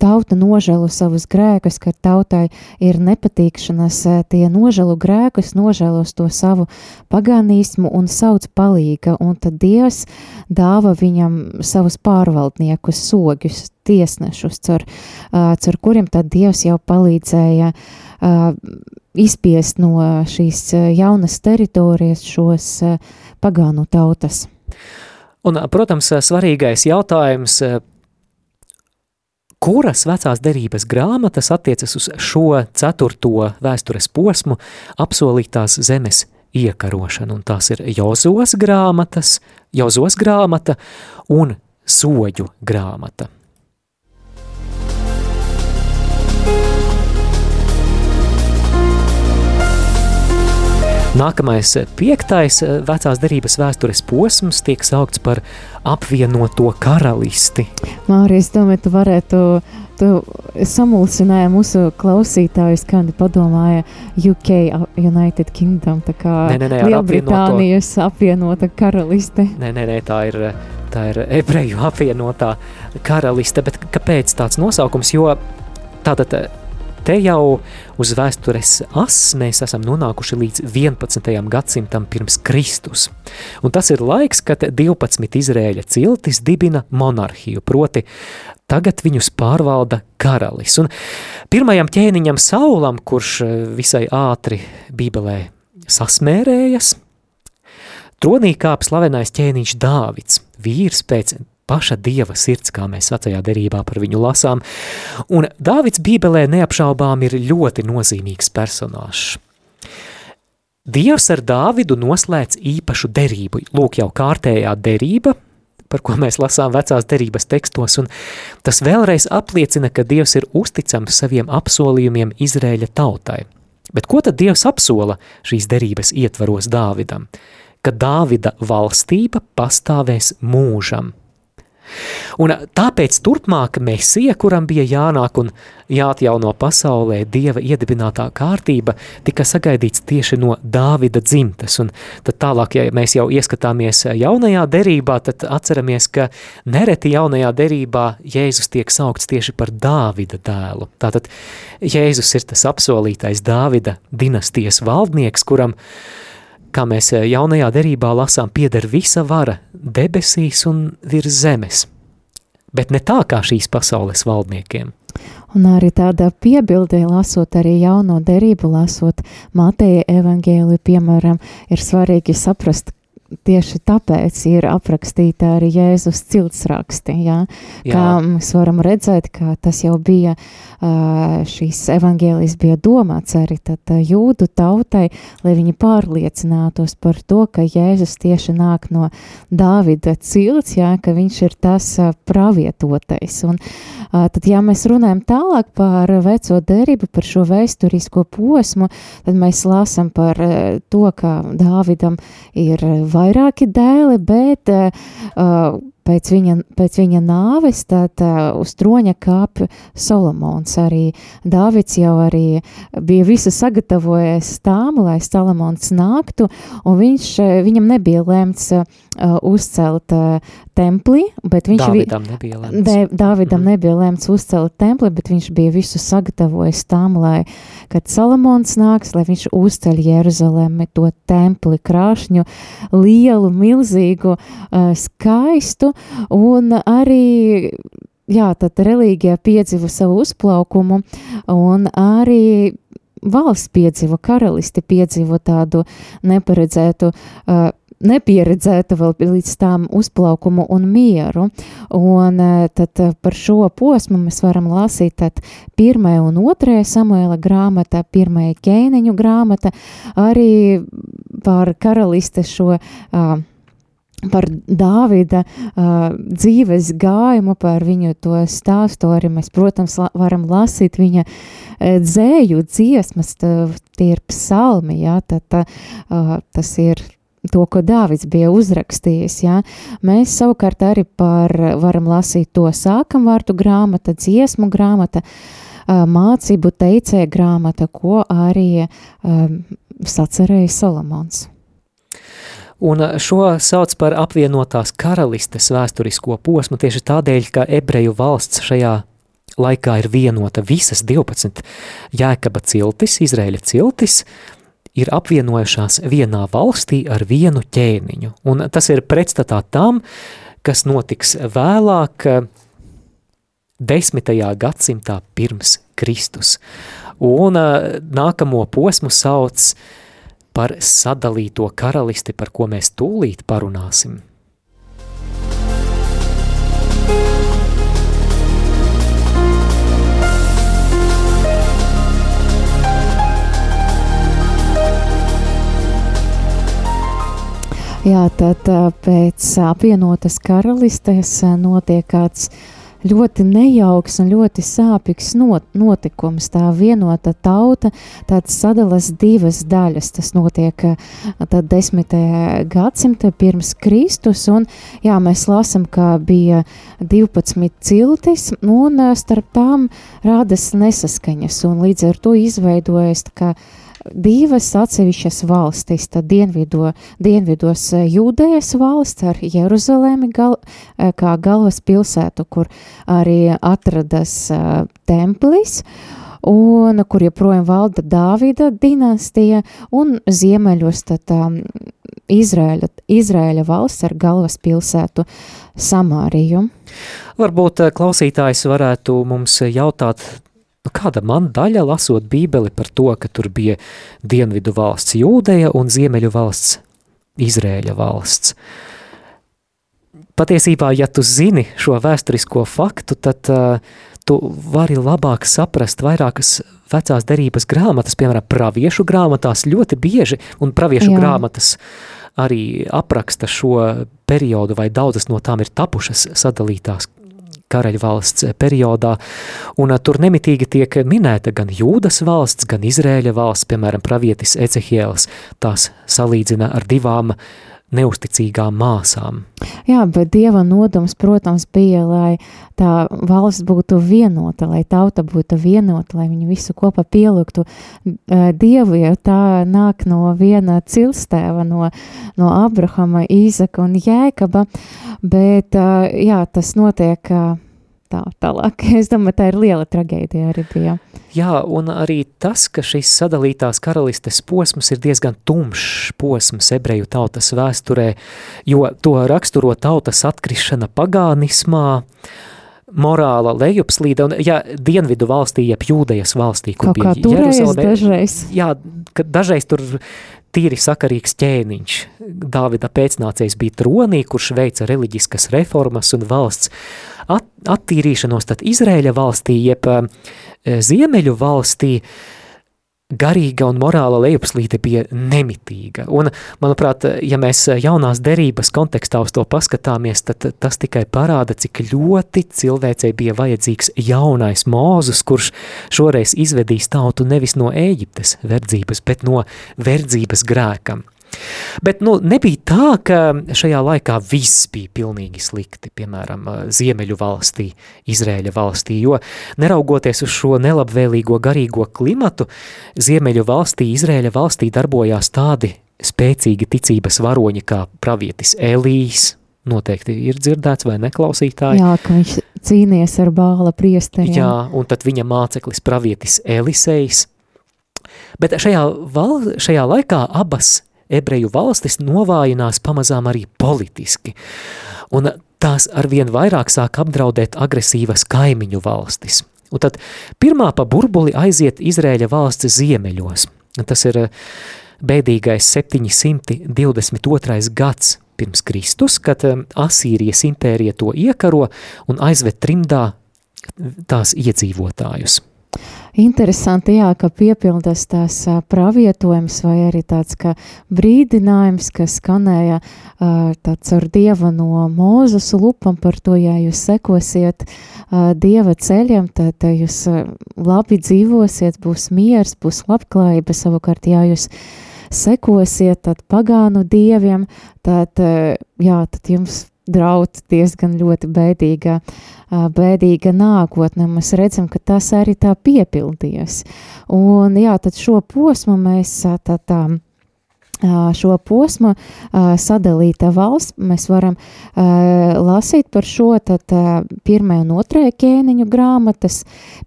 tauta nožēlo savus grēkus, ka tautai ir nepatīkšanas, tie nožēlo grēkus, nožēlos to savu pagānismu un sauc palīga, un tad Dievs dāva viņam savus pārvaldniekus, soģus, tiesnešus, caur, caur kuriem tad Dievs jau palīdzēja izspiest no šīs jaunas teritorijas šos pagānu tautas. Un, protams, svarīgais jautājums, kuras vecās derības grāmatas attiecas uz šo ceturto vēstures posmu apsolītās zemes iekarošanu, un tās ir Jozos grāmatas, Jozos grāmata un Soģu grāmata. Nākamais piektais vecās derības vēstures posms tiek saukts par apvienoto karalisti. Mārijas, domāju, tu varētu, tu samulsināja mūsu klausītājus, kādi padomāja UK United Kingdom, tā kā nē, nē, nē, Lielbritānijas apvienota karaliste. Nē, nē, nē, tā ir, tā ir ebreju apvienotā karaliste, bet kāpēc tāds nosaukums, jo tātad te jau uz vēstures as mēs esam nonākuši līdz 11. gadsimtam pirms Kristus. Un tas ir laiks, kad 12 Izrēļa ciltis dibina monarhiju, proti tagad viņus pārvalda karalis. Un pirmajam ķēniņam Saulam, kurš visai ātri bībelē sasmērējas, tronī kāp slavenais ķēniņš Dāvids, vīrs pēc paša dieva sirds, kā mēs vecajā derībā par viņu lasām, un Dāvids bībelē neapšaubām ir ļoti nozīmīgs personāžs. Dievs ar Dāvidu noslēdz īpašu derību, lūk jau kārtējā derība, par ko mēs lasām vecās derības tekstos, un tas vēlreiz apliecina, ka Dievs ir uzticams saviem apsolījumiem Izrēļa tautai. Bet ko tad Dievs apsola šīs derības ietvaros Dāvidam? Ka Dāvida valstība pastāvēs mūžam. Un tāpēc turpmāk Mesija, kuram bija jānāk un jāatjauno pasaulē Dieva iedibinātā kārtība, tika sagaidīts tieši no Dāvida dzimtes. Un tad tālāk, ja mēs jau ieskatāmies jaunajā derībā, tad atceramies, ka nereti jaunajā derībā Jēzus tiek saukts tieši par Dāvida dēlu. Tātad Jēzus ir tas apsolītais Dāvida dinastijas valdnieks, kuram kā mēs jaunajā derībā lasām, pieder visa vara debesīs un virs zemes, bet ne tā kā šīs pasaules valdniekiem. Un arī tādā piebildē, lasot arī jauno derību, lasot Mateja evangēliju, piemēram, ir svarīgi saprast, tieši tāpēc ir aprakstīta arī Jēzus ciltsraksti, ja? kā Jā. mēs varam redzēt, ka tas jau bija, šīs evangēlijas bija domāts arī tad jūdu tautai, lai viņi pārliecinātos par to, ka Jēzus tieši nāk no Dāvida cilts, ja? ka viņš ir tas pravietotais. Un tad, ja mēs runājam tālāk par veco derību, par šo vēsturisko posmu, tad mēs lasam par to, ka Dāvidam ir vairāki dēli, bet uh, pēc viņa, pēc viņa nāves tad uh, uz troņa kāp Solomons. Arī Dāvids jau arī bija visu sagatavojies tām, lai Solomons nāktu, un viņš, viņam nebija lēmts uh, uzcelt uh, templi, bet viņš Dāvidam nebija lēmts. De, Dāvidam mm. nebija lēmts uzcelt templi, bet viņš bija visu sagatavojis tām, lai, kad Solomons nāks, lai viņš uzceļ Jeruzalemi to templi krāšņu, lielu, milzīgu, uh, skaistu, un arī jā, tad reliģija piedzīvo savu uzplaukumu, un arī valsts piedzīvo, karalisti piedzīvo tādu neparedzētu uh, nepieredzēta vēl līdz tām uzplaukumu un mieru. Un tad par šo posmu mēs varam lasīt tad pirmajā un otrajā Samuela grāmatā, pirmajā ķēniņu grāmata, arī par karaliste šo uh, par Dāvida uh, dzīves gājumu, par viņu to stāstu arī mēs, protams, la, varam lasīt viņa uh, dzēju dziesmas, tā, tie ir psalmi, jā, tad uh, tas ir to, ko Dāvids bija uzrakstījis, jā. Mēs savukārt arī par, varam lasīt to sākam vārtu grāmata, dziesmu grāmata, uh, mācību teicēja grāmata, ko arī um, sacerēja Solomons. Un šo sauc par apvienotās karalistes vēsturisko posmu tieši tādēļ, ka ebreju valsts šajā laikā ir vienota visas 12 jēkaba ciltis, Izraēļa ciltis, ir apvienojušās vienā valstī ar vienu ķēniņu. Un tas ir pretstatā tam, kas notiks vēlāk desmitajā gadsimtā pirms Kristus. Un nākamo posmu sauc par sadalīto karalisti, par ko mēs tūlīt parunāsim. Jā, tad pēc apvienotas karalistes notiek kāds ļoti nejauks un ļoti sāpīgs not, notikums. Tā vienota tauta sadalās divas daļas. Tas notiek tad desmitajā gadsimtā pirms Kristus, un jā, mēs lasam, ka bija 12 ciltis, un starp tām rādas nesaskaņas, un līdz ar to izveidojas tā kā divas atsevišķas valstis. Tad dienvido, dienvidos eh, Jūdejas valsts ar Jeruzalemi gal, eh, kā galvas pilsētu, kur arī atradas uh, templis, un kur joprojām valda Dāvida dinastija, un ziemeļos tad um, Izraēļa, Izraēļa valsts ar galvas pilsētu Samāriju. Varbūt klausītājs varētu mums jautāt, Nu, kāda man daļa lasot bībeli par to, ka tur bija dienvidu valsts Jūdeja un ziemeļu valsts Izrēļa valsts. Patiesībā, ja tu zini šo vēsturisko faktu, tad uh, tu vari labāk saprast vairākas vecās derības grāmatas, piemēram, praviešu grāmatās ļoti bieži, un praviešu Jā. grāmatas arī apraksta šo periodu, vai daudzas no tām ir tapušas sadalītās karaļvalsts periodā, un tur nemitīgi tiek minēta gan Jūdas valsts, gan Izrēļa valsts, piemēram, pravietis Ecehiels, tās salīdzina ar divām neusticīgām māsām. Jā, bet Dieva nodoms, protams, bija, lai tā valsts būtu vienota, lai tauta būtu vienota, lai viņi visu kopā pielūgtu Dievu, jo tā nāk no viena cilstēva, no, no Abrahama, Īzaka un Jēkaba, bet jā, tas notiek tā tālāk. Es domāju, tā ir liela traģēdija arī bija. Jā, un arī tas, ka šis sadalītās karalistes posms ir diezgan tumšs posms ebreju tautas vēsturē, jo to raksturo tautas atkrišana pagānismā, morāla lejupslīde, un ja dienvidu valstī, jeb jūdejas valstī, kur Kaut bija Jeruzaleme, dažreiz. Jā, ka dažreiz tur tīri sakarīgs ķēniņš. Dāvida pēcnācējs bija tronī, kurš veica reliģiskas reformas un valsts at, attīrīšanos, tad Izrēļa valstī, jeb uh, Ziemeļu valstī, garīga un morāla lejupslīde bija nemitīga. Un, manuprāt, ja mēs jaunās derības kontekstā uz to paskatāmies, tad tas tikai parāda, cik ļoti cilvēcei bija vajadzīgs jaunais mūzus, kurš šoreiz izvedīs tautu nevis no Ēģiptes verdzības, bet no verdzības grēkam. Bet nu, nebija tā, ka šajā laikā viss bija pilnīgi slikti, piemēram, Ziemeļu valstī, Izrēļa valstī, jo neraugoties uz šo nelabvēlīgo garīgo klimatu, Ziemeļu valstī, Izrēļa valstī darbojās tādi spēcīgi ticības varoņi kā pravietis Elīs, noteikti ir dzirdēts vai neklausītāji. Jā, ka viņš cīnies ar bāla priesteriem. Jā, un tad viņa māceklis pravietis Elisejs. Bet šajā, val, šajā laikā abas ebreju valstis novājinās pamazām arī politiski, un tās arvien vairāk sāk apdraudēt agresīvas kaimiņu valstis. Un tad pirmā pa burbuli aiziet Izrēļa valsts ziemeļos. Tas ir eh, bēdīgais 722. gads pirms Kristus, kad eh, Asīrijas impērija to iekaro un aizved trimdā tās iedzīvotājus. Interesanti, jā, ka piepildas tās pravietojums vai arī tāds kā brīdinājums, kas skanēja tāds ar Dieva no Mūzes lupam par to, ja jūs sekosiet Dieva ceļiem, tad jūs labi dzīvosiet, būs miers, būs labklājība. Savukārt, ja jūs sekosiet pagānu dieviem, tad, jā, tad jums draud diezgan ļoti bēdīga, bēdīga nākotne. Mēs redzam, ka tas arī tā piepildījies. Un jā, tad šo posmu mēs tā, tā šo posmu sadalīta valsts. Mēs varam lasīt par šo tad pirmā un otrajā ķēniņu grāmatas,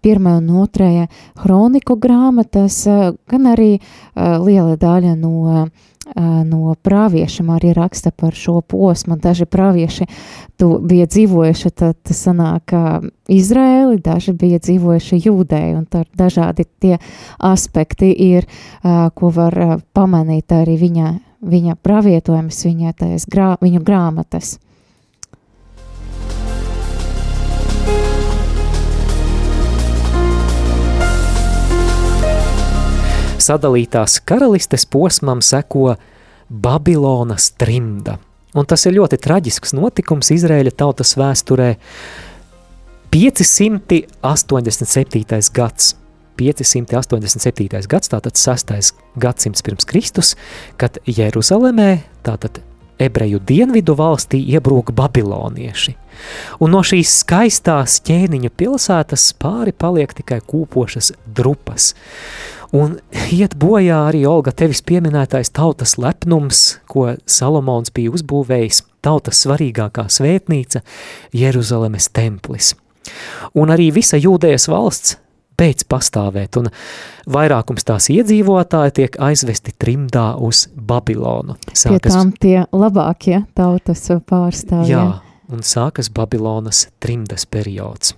pirmā un otrajā hroniku grāmatas, gan arī liela daļa no no prāviešiem arī raksta par šo posmu. Daži prāvieši tu bija dzīvojuši, tad sanāk Izraēli, daži bija dzīvojuši Jūdēji, un tur dažādi tie aspekti ir, ko var pamanīt arī viņa, viņa pravietojums, viņa grā, viņu grāmatas. Sadalītās karalistes posmam seko Babilonas trimda. Un tas ir ļoti traģisks notikums Izraēļa tautas vēsturē. 587. gads, 587. gads, tātad 6. gadsimts pirms Kristus, kad Jeruzalemē, tātad ebreju dienvidu valstī iebrūk babilonieši. Un no šīs skaistās ķēniņa pilsētas pāri paliek tikai kūpošas drupas. Un iet bojā arī Olga tevis pieminētais tautas lepnums, ko Salomons bija uzbūvējis, tautas svarīgākā svētnīca, Jeruzalemes templis. Un arī visa jūdējas valsts beidz pastāvēt, un vairākums tās iedzīvotāji tiek aizvesti trimdā uz Babilonu. Sākas, Pie tām tie labākie tautas pārstāvji. Jā, un sākas Babilonas trimdas periods.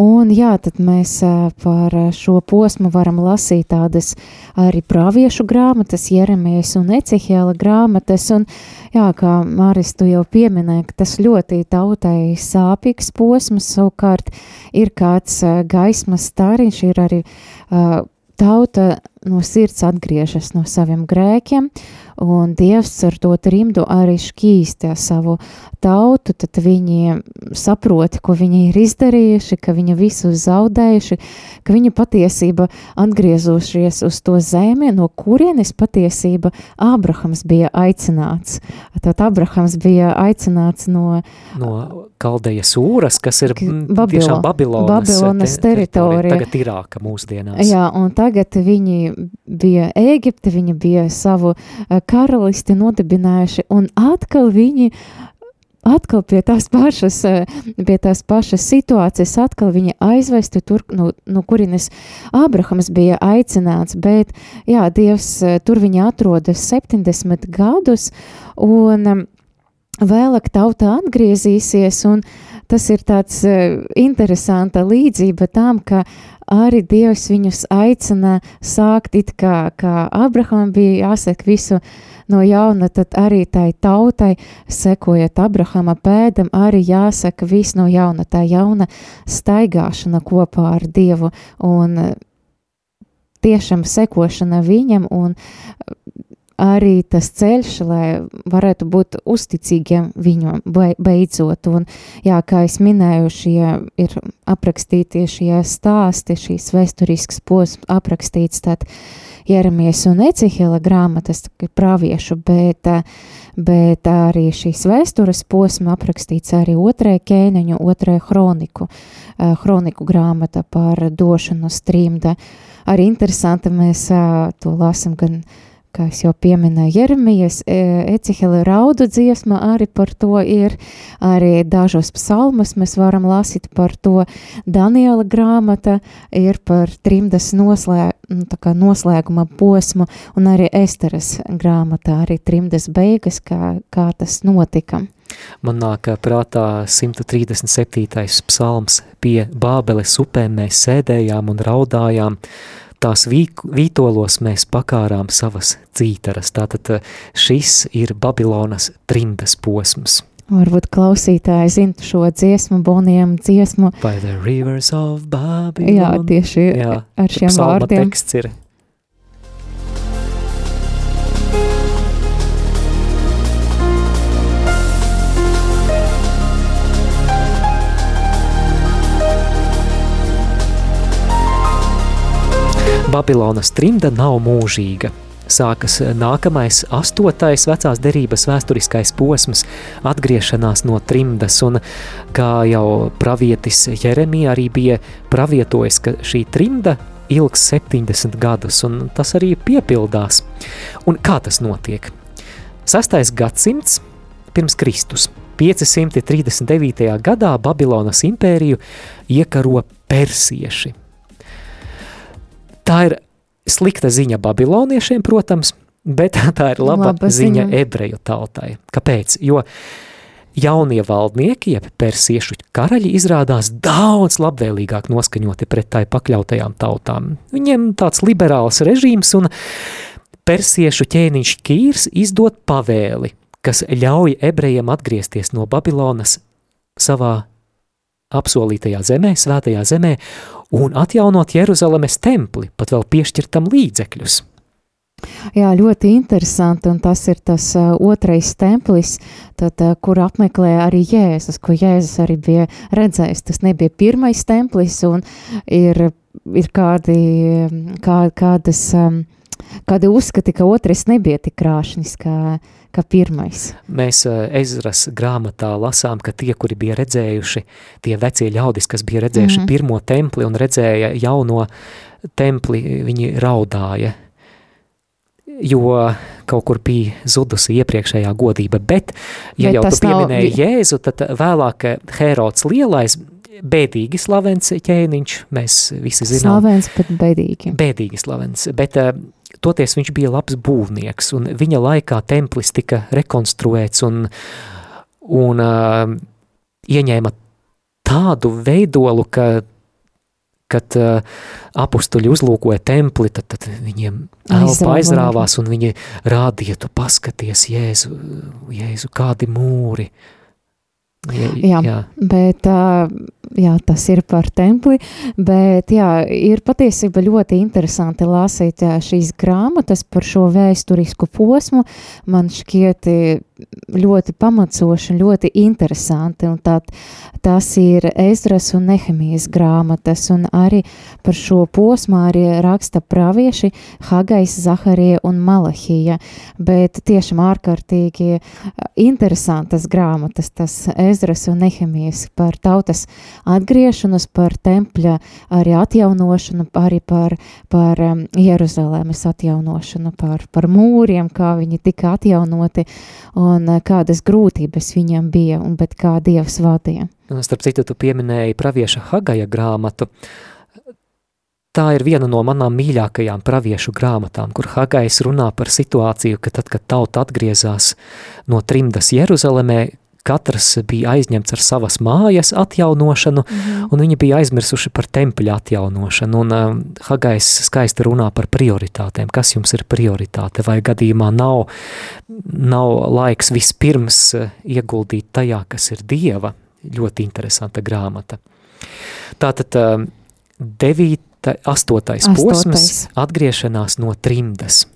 Un jā, tad mēs par šo posmu varam lasīt tādas arī prāviešu grāmatas, Jeremijas un Ecihēla grāmatas, un jā, kā Māris tu jau pieminēji, ka tas ļoti tautai sāpīgs posms, savukārt ir kāds gaismas stariņš, ir arī uh, tauta no sirds atgriežas no saviem grēkiem, un Dievs ar to trimdu arī šķīstē savu tautu, tad viņi saprot, ko viņi ir izdarījuši, ka viņi visu zaudējuši, ka viņi patiesība atgriezušies uz to zemi, no kurienes patiesība Ābrahams bija aicināts. Tad Ābrahams bija aicināts no... No Kaldejas jūras, kas ir Babilo, tiešām Babilonas, Babilonas te, teritorija. Tagad Irāka mūsdienās. Jā, un tagad viņi bija Ēģipte, viņi bija savu eh, karalisti nodibinājuši, un atkal viņi atkal pie tās pašas, eh, pie tās pašas situācijas, atkal viņa aizvesti tur, no, no kurienes Ābrahams bija aicināts, bet, jā, Dievs eh, tur viņa atrodas 70 gadus, un vēlāk tauta atgriezīsies, un tas ir tāds interesanta līdzība tam, ka arī Dievs viņus aicina sākt it kā, kā Abrahamam bija jāsaka visu no jauna, tad arī tai tautai, sekojot Abrahama pēdam, arī jāsaka viss no jauna, tā jauna staigāšana kopā ar Dievu un tiešām sekošana viņam un arī tas ceļš, lai varētu būt uzticīgiem viņam beidzot. Un, jā, kā es minēju, šie ir aprakstīti šie stāsti, šīs vēsturisks posms aprakstīts tad Jeremies un Ecihela grāmatas, praviešu, bet, bet arī šīs vēstures posma aprakstīts arī otrai ķēniņu, otrai hroniku, hroniku grāmata par došanu strīmda. Arī interesanti mēs to lasam gan kā jau pieminēju, Jeremijas, e, Ecihela raudu dziesma arī par to ir, arī dažos psalmas mēs varam lasīt par to, Daniela grāmata ir par trimdas noslē, nu, kā noslēguma posmu, un arī Esteras grāmatā arī trimdas beigas, kā, kā tas notika. Man nāk prātā 137. psalms pie Bābeles upēm mēs sēdējām un raudājām, tās vītolos mēs pakārām savas cītaras. Tātad eh, šis ir Babilonas trimdas posms. Varbūt klausītāji zina šo dziesmu, boniem dziesmu. By the rivers of Babylon. Jā, tieši Jā, ar šiem vārdiem. teksts ir Babilonas trimda nav mūžīga. Sākas nākamais, astotais vecās derības vēsturiskais posms, atgriešanās no trimdas, un kā jau pravietis Jeremija arī bija pravietojis, ka šī trimda ilgs 70 gadus, un tas arī piepildās. Un kā tas notiek? 6. gadsimts pirms Kristus. 539. gadā Babilonas impēriju iekaro persieši. Tā ir slikta ziņa babiloniešiem, protams, bet tā ir laba, laba ziņa, ziņa ebreju tautai. Kāpēc? Jo jaunie valdnieki, jeb persiešu karaļi, izrādās daudz labvēlīgāk noskaņoti pret tai pakļautajām tautām. Viņiem tāds liberāls režīms un persiešu ķēniņš Kīrs izdot pavēli, kas ļauj ebrejiem atgriezties no Babilonas savā apsolītajā zemē, svētajā zemē, un atjaunot Jeruzalemes templi, pat vēl piešķirtam līdzekļus. Jā, ļoti interesanti, un tas ir tas uh, otrais templis, tad, uh, kur apmeklē arī Jēzus, ko Jēzus arī bija redzējis. Tas nebija pirmais templis, un ir, ir kādi, kā, kādas, um, kādi uzskati, ka otrais nebija tik krāšņs, kā, kā pirmais. Mēs Ezras grāmatā lasām, ka tie, kuri bija redzējuši, tie vecie ļaudis, kas bija redzējuši mm -hmm. pirmo templi un redzēja jauno templi, viņi raudāja – jo kaut kur bija zudusi iepriekšējā godība. Bet, ja Bet jau tu pieminēji nav... Jēzu, tad vēlāk Herods lielais bēdīgi slavens ķēniņš, mēs visi zinām. Slavens, bet bēdīgi. Bēdīgi slavens, bet uh, toties viņš bija labs būvnieks, un viņa laikā templis tika rekonstruēts un, un uh, ieņēma tādu veidolu, ka kad uh, apustuļi uzlūkoja templi, tad, tad viņiem elpa aizrāvās un viņi rādīja, tu paskaties, Jēzu, Jēzu kādi mūri. Jā, jā, jā. bet jā, tas ir par templi, bet jā, ir patiesība ļoti interesanti lasīt šīs grāmatas par šo vēsturisku posmu. Man šķiet ļoti pamacoši un ļoti interesanti. Un tā, tas ir Ezras un Nehemijas grāmatas, un arī par šo posmu arī raksta pravieši Hagais, Zaharija un Malahija. Bet tiešām ārkārtīgi interesantas grāmatas, tas Ezras un Nehemijas par tautas atgriešanos, par tempļa arī atjaunošanu, arī par, par Jeruzalemes atjaunošanu, par, par mūriem, kā viņi tika atjaunoti. Un un eh, kādas grūtības viņam bija, un bet kā Dievs vadīja. Starp citu, tu pieminēji pravieša Hagaja grāmatu. Tā ir viena no manām mīļākajām praviešu grāmatām, kur Hagais runā par situāciju, ka tad, kad tauta atgriezās no trimdas Jeruzalemē, katrs bija aizņemts ar savas mājas atjaunošanu, mm -hmm. un viņi bija aizmirsuši par tempļa atjaunošanu. Un uh, Hagais skaisti runā par prioritātēm. Kas jums ir prioritāte? Vai gadījumā nav, nav laiks vispirms uh, ieguldīt tajā, kas ir Dieva? Ļoti interesanta grāmata. Tātad uh, devīta, astotais, astotais posms atgriešanās no trimdas.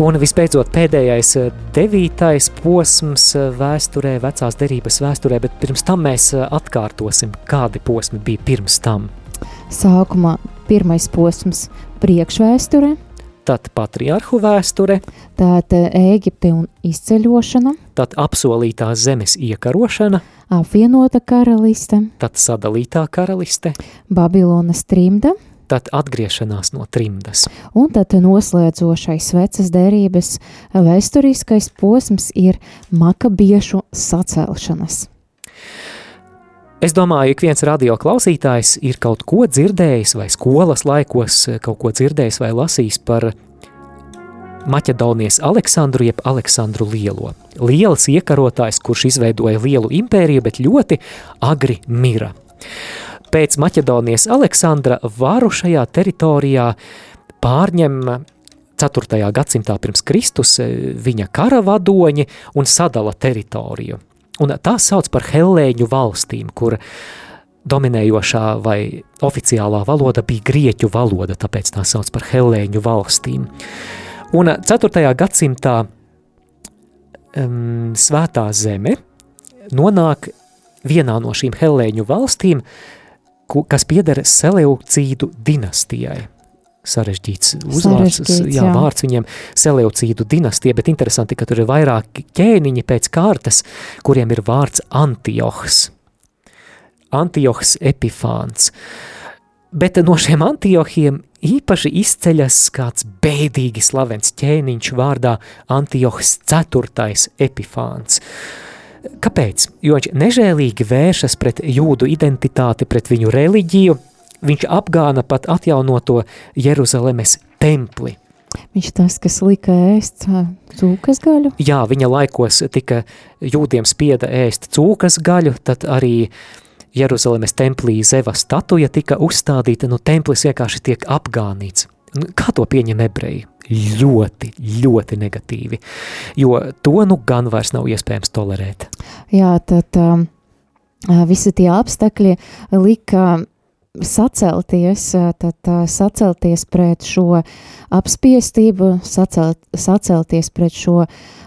Un visbeidzot, pēdējais eh, devītais posms eh, vēsturē, vecās derības vēsturē, bet pirms tam mēs eh, atkārtosim, kādi posmi bija pirms tam. Sākumā pirmais posms priekšvēsture, tad patriarhu vēsture, tad Ēģipte un izceļošana, tad apsolītās zemes iekarošana, apvienota karaliste, tad sadalītā karaliste, Babilonas trimda, tad atgriešanās no trimdas. Un tad noslēdzošais vecas derības vēsturiskais posms ir makabiešu sacelšanas. Es domāju, ik viens radio klausītājs ir kaut ko dzirdējis vai skolas laikos kaut ko dzirdējis vai lasījis par Maķedonijas Aleksandru jeb Aleksandru Lielo. Liels iekarotājs, kurš izveidoja lielu impēriju, bet ļoti agri mira. Pēc Maķedonijas Aleksandra varu šajā teritorijā pārņem 4. gadsimtā pirms Kristus e, viņa kara vadoņi un sadala teritoriju. Un tā sauc par Hellēņu valstīm, kur dominējošā vai oficiālā valoda bija grieķu valoda, tāpēc tā sauc par Hellēņu valstīm. Un 4. gadsimtā um, svētā zeme nonāk vienā no šīm helēņu valstīm, kas pieder Seleucīdu dinastijai. Sarežģīts uzvārds, Sarežģīts, jā, jā. vārds viņiem Seleucīdu dinastija, bet interesanti, ka tur ir vairāki ķēniņi pēc kārtas, kuriem ir vārds Antiohs. Antiohs Epifāns. Bet no šiem Antiohiem īpaši izceļas kāds bēdīgi slavens ķēniņš vārdā Antiohs IV Epifāns. Kāpēc? Jo viņš nežēlīgi vēršas pret jūdu identitāti, pret viņu reliģiju, viņš apgāna pat atjaunoto Jeruzalemes templi. Viņš tas, kas lika ēst cūkas gaļu. Jā, viņa laikos tika jūdiem spieda ēst cūkas gaļu, tad arī Jeruzalemes templī Zeva statuja tika uzstādīta, nu templis vienkārši tiek apgānīts. Kā to pieņem ebreji? Ļoti, ļoti negatīvi, jo to nu gan vairs nav iespējams tolerēt. Jā, tad um, visi tie apstākļi lika sacelties, tad sacelties pret šo apspiestību, sacelt, sacelties pret šo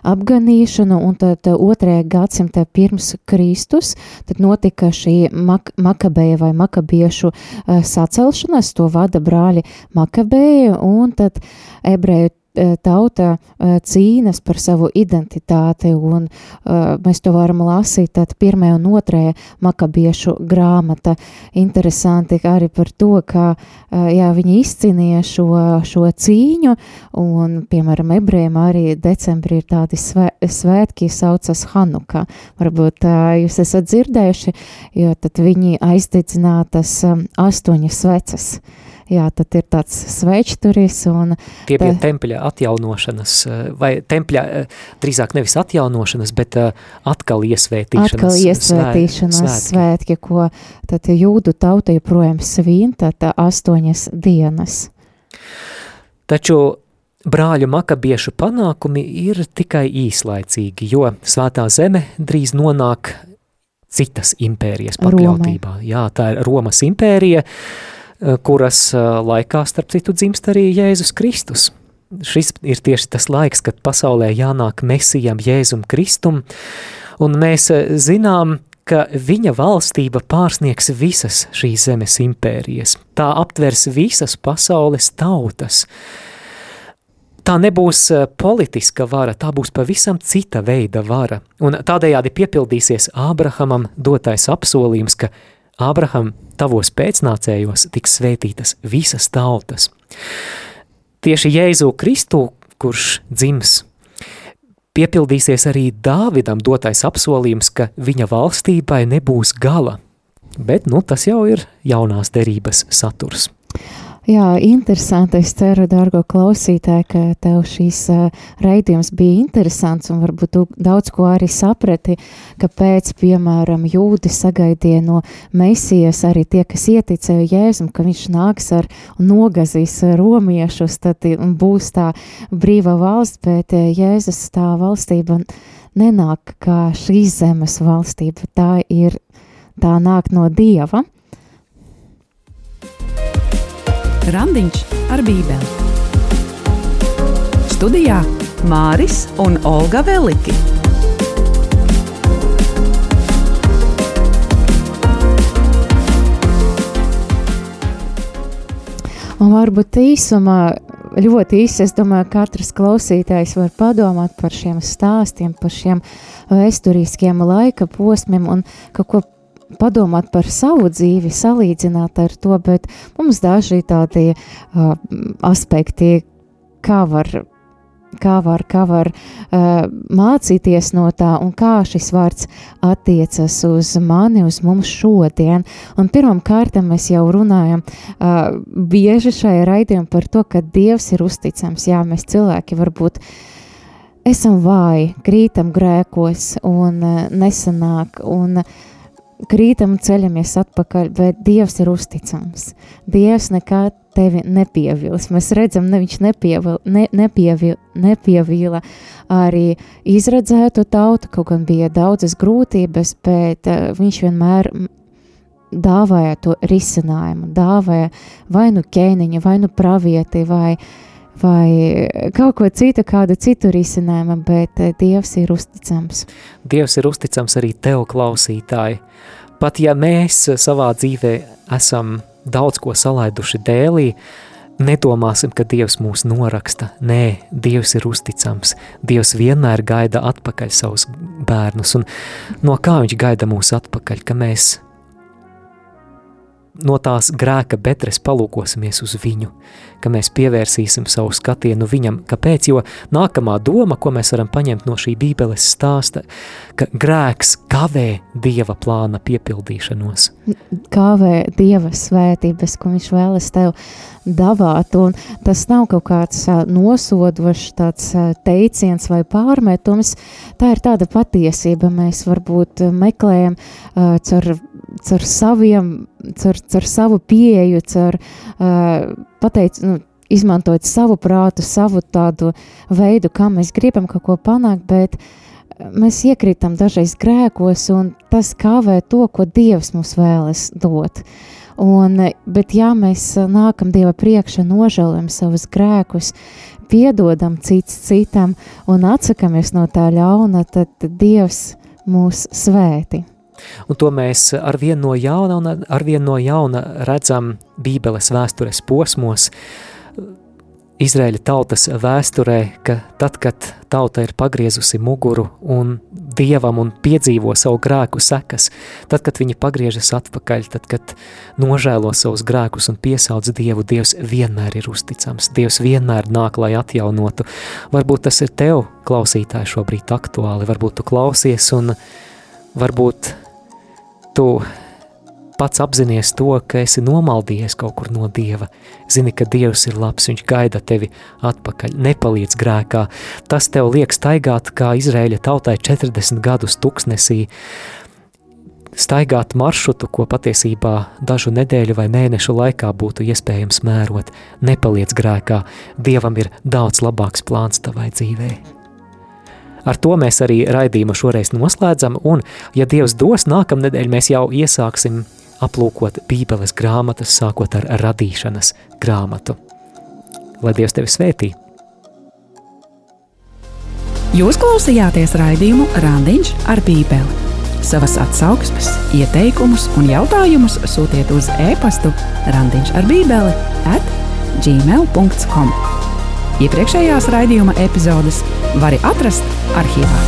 apganīšanu, un tad otrajā gadsimtā pirms Kristus, tad notika šī mak makabeja vai makabiešu ā, sacelšanās, to vada brāļi makabeji, un tad ebreju tauta eh, cīnas par savu identitāti, un uh, mēs to varam lasīt tad pirmajā un otrajā makabiešu grāmata. Interesanti arī par to, ka jā, viņi izcīnīja šo, šo cīņu, un, piemēram, ebrejiem arī decembrī ir tādi svē, svētki, saucas Hanuka. Varbūt jūs esat dzirdējuši, jo tad viņi aizdedzinātas astoņas svecas. Jā, tad ir tāds svečturis un Tie bija Tā- tempļa atjaunošanas, eh, vai tempļa eh, drīzāk nevis atjaunošanas, bet eh, atkal iesvētīšanas. atkal iesvētīšanās svē- svētki, ko tad jūdu tauta joprojām svin, tad astoņas dienas. Taču brāļu makabiešu panākumi ir tikai īslaicīgi, jo svētā zeme drīz nonāk citas impērijas pakļautībā. Jā, tā ir Romas impērija, eh, kuras eh, laikā, starp citu, dzimst arī Jēzus Kristus. Šis ir tieši tas laiks, kad pasaulē jānāk mesijam Jēzum Kristum, un mēs eh, zinām, ka viņa valstība pārsniegs visas šīs zemes impērijas. Tā aptvers visas pasaules tautas. Tā nebūs eh, politiska vara, tā būs pavisam cita veida vara. Un tādējādi piepildīsies Ābrahamam dotais apsolījums, ka Ābraham tavos pēcnācējos tiks svētītas visas tautas. Tieši Jēzu Kristu, kurš dzims, piepildīsies arī Dāvidam dotais apsolījums, ka viņa valstībai nebūs gala. Bet nu, tas jau ir jaunās derības saturs. Jā, interesanti. Es ceru, dārgo klausītāji, ka tev šīs raidījums bija interesants un varbūt tu daudz ko arī saprati, kāpēc, piemēram, jūdi sagaidīja no Mesijas arī tie, kas ieticēja Jēzum, ka viņš nāks ar nogazīs romiešus, tad būs tā brīva valsts, bet Jēzus tā valstība nenāk kā šīs zemes valstība, tā ir, tā nāk no Dieva. Randiņš ar Bībeli. Studijā Māris un Olga Veliki. Un varbūt īsumā, ļoti īsi, es domāju, katrs klausītājs var padomāt par šiem stāstiem, par šiem vēsturiskiem laika posmiem un kaut ko padomāt par savu dzīvi, salīdzināt ar to, bet mums daži tādi uh, aspekti, kā var, kā var, kā var uh, mācīties no tā un kā šis vārds attiecas uz mani, uz mums šodien. Un pirmam kārtam mēs jau runājam uh, bieži šajā raidījumā par to, ka Dievs ir uzticams. Jā, mēs cilvēki varbūt esam vāji, krītam grēkos un uh, nesanāk un krītam ceļamies atpakaļ, bet Dievs ir uzticams. Dievs nekad tevi nepievils. Mēs redzam, ne, viņš nepievil, ne, nepievil, nepievīla arī izredzētu tautu, kaut gan bija daudzas grūtības, bet uh, viņš vienmēr dāvāja to risinājumu, dāvāja vai nu ķēniņu, vai nu pravieti, vai, vai kaut ko citu, kādu citu risinājumu, bet eh, Dievs ir uzticams. Dievs ir uzticams arī tev, klausītāji. Pat ja mēs savā dzīvē esam daudz ko salaiduši dēlī, nedomāsim, ka Dievs mūs noraksta. Nē, Dievs ir uzticams. Dievs vienmēr gaida atpakaļ savus bērnus. Un no kā viņš gaida mūs atpakaļ? Ka mēs no tās grēka bedres palūkosimies uz viņu, ka mēs pievērsīsim savu skatienu viņam. Kāpēc? Jo nākamā doma, ko mēs varam paņemt no šī bībeles stāsta, ka grēks kavē Dieva plāna piepildīšanos. Kavē Dieva svētības, ko viņš vēlas tev davāt, un tas nav kaut kāds nosodošs tāds teiciens vai pārmetums, tā ir tāda patiesība, mēs varbūt meklējam uh, caur caur saviem, caur, caur savu pieeju, caur uh, pateic, nu, izmantojot savu prātu, savu tādu veidu, kā mēs gribam kaut ko panākt, bet mēs iekrītam dažreiz grēkos, un tas kavē to, ko Dievs mums vēlas dot. Un, bet ja mēs nākam Dieva priekšā, nožēlojam savus grēkus, piedodam cits citam un atsakamies no tā ļauna, tad Dievs mūs svēti. Un to mēs arvien no jauna un arvien no jauna redzam Bībeles vēstures posmos, Izraēļa tautas vēsturē, ka tad, kad tauta ir pagriezusi muguru un dievam un piedzīvo savu grēku sekas, tad, kad viņi pagriežas atpakaļ, tad, kad nožēlo savus grēkus un piesauc dievu, dievs vienmēr ir uzticams, dievs vienmēr nāk, lai atjaunotu. Varbūt tas ir tev, klausītāji, šobrīd aktuāli, varbūt tu klausies un varbūt tu pats apzinies to, ka esi nomaldījies kaut kur no Dieva, zini, ka Dievs ir labs, viņš gaida tevi atpakaļ, nepaliec grēkā, tas tev liek staigāt kā Izraēļa tautai 40 gadus tuksnesī, staigāt maršrutu, ko patiesībā dažu nedēļu vai mēnešu laikā būtu iespējams mērot, nepaliec grēkā, Dievam ir daudz labāks plāns tavai dzīvei. Ar to mēs arī raidījumu šoreiz noslēdzam, un, ja Dievs dos, nākamnedēļ mēs jau iesāksim aplūkot Bībeles grāmatas, sākot ar radīšanas grāmatu. Lai Dievs tevi svētī! Jūs klausījāties raidījumu Randiņš ar Bībeli. Savas atsauksmes, ieteikumus un jautājumus sūtiet uz e-pastu Randiņš ar Bībeli at gmail.com. Iepriekšējās raidījuma epizodes var atrast arhīvā.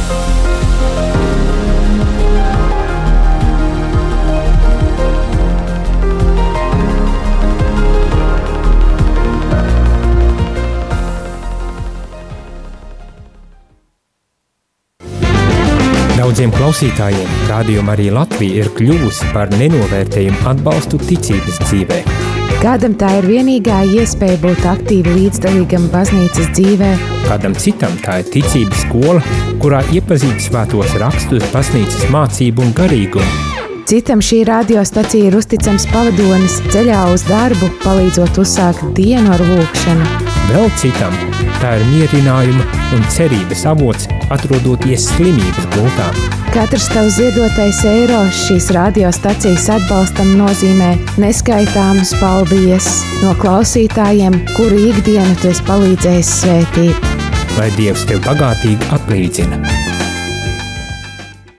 Daudziem klausītājiem rādījuma arī Latvija ir kļuvusi par nenovērtējumu atbalstu ticības dzīvēm. Kādam tā ir vienīgā iespēja būt aktīvi līdzdalīgam baznīcas dzīvē. Kādam citam tā ir ticības skola, kurā iepazīt svētos rakstus, baznīcas mācību un garīgumu. Citam šī radiostacija ir uzticams pavadonis ceļā uz darbu, palīdzot uzsākt dienu ar lūkšanu. Vēl citam tā ir mierinājuma un cerības avots, atrodoties slimības gultā. Katrs tavs ziedotais eiro šīs radiostacijas atbalstam nozīmē neskaitāmas paldies no klausītājiem, kuru ikdienu tu esi palīdzējis svētīt. Lai Dievs tev bagātīgi atlīdzina!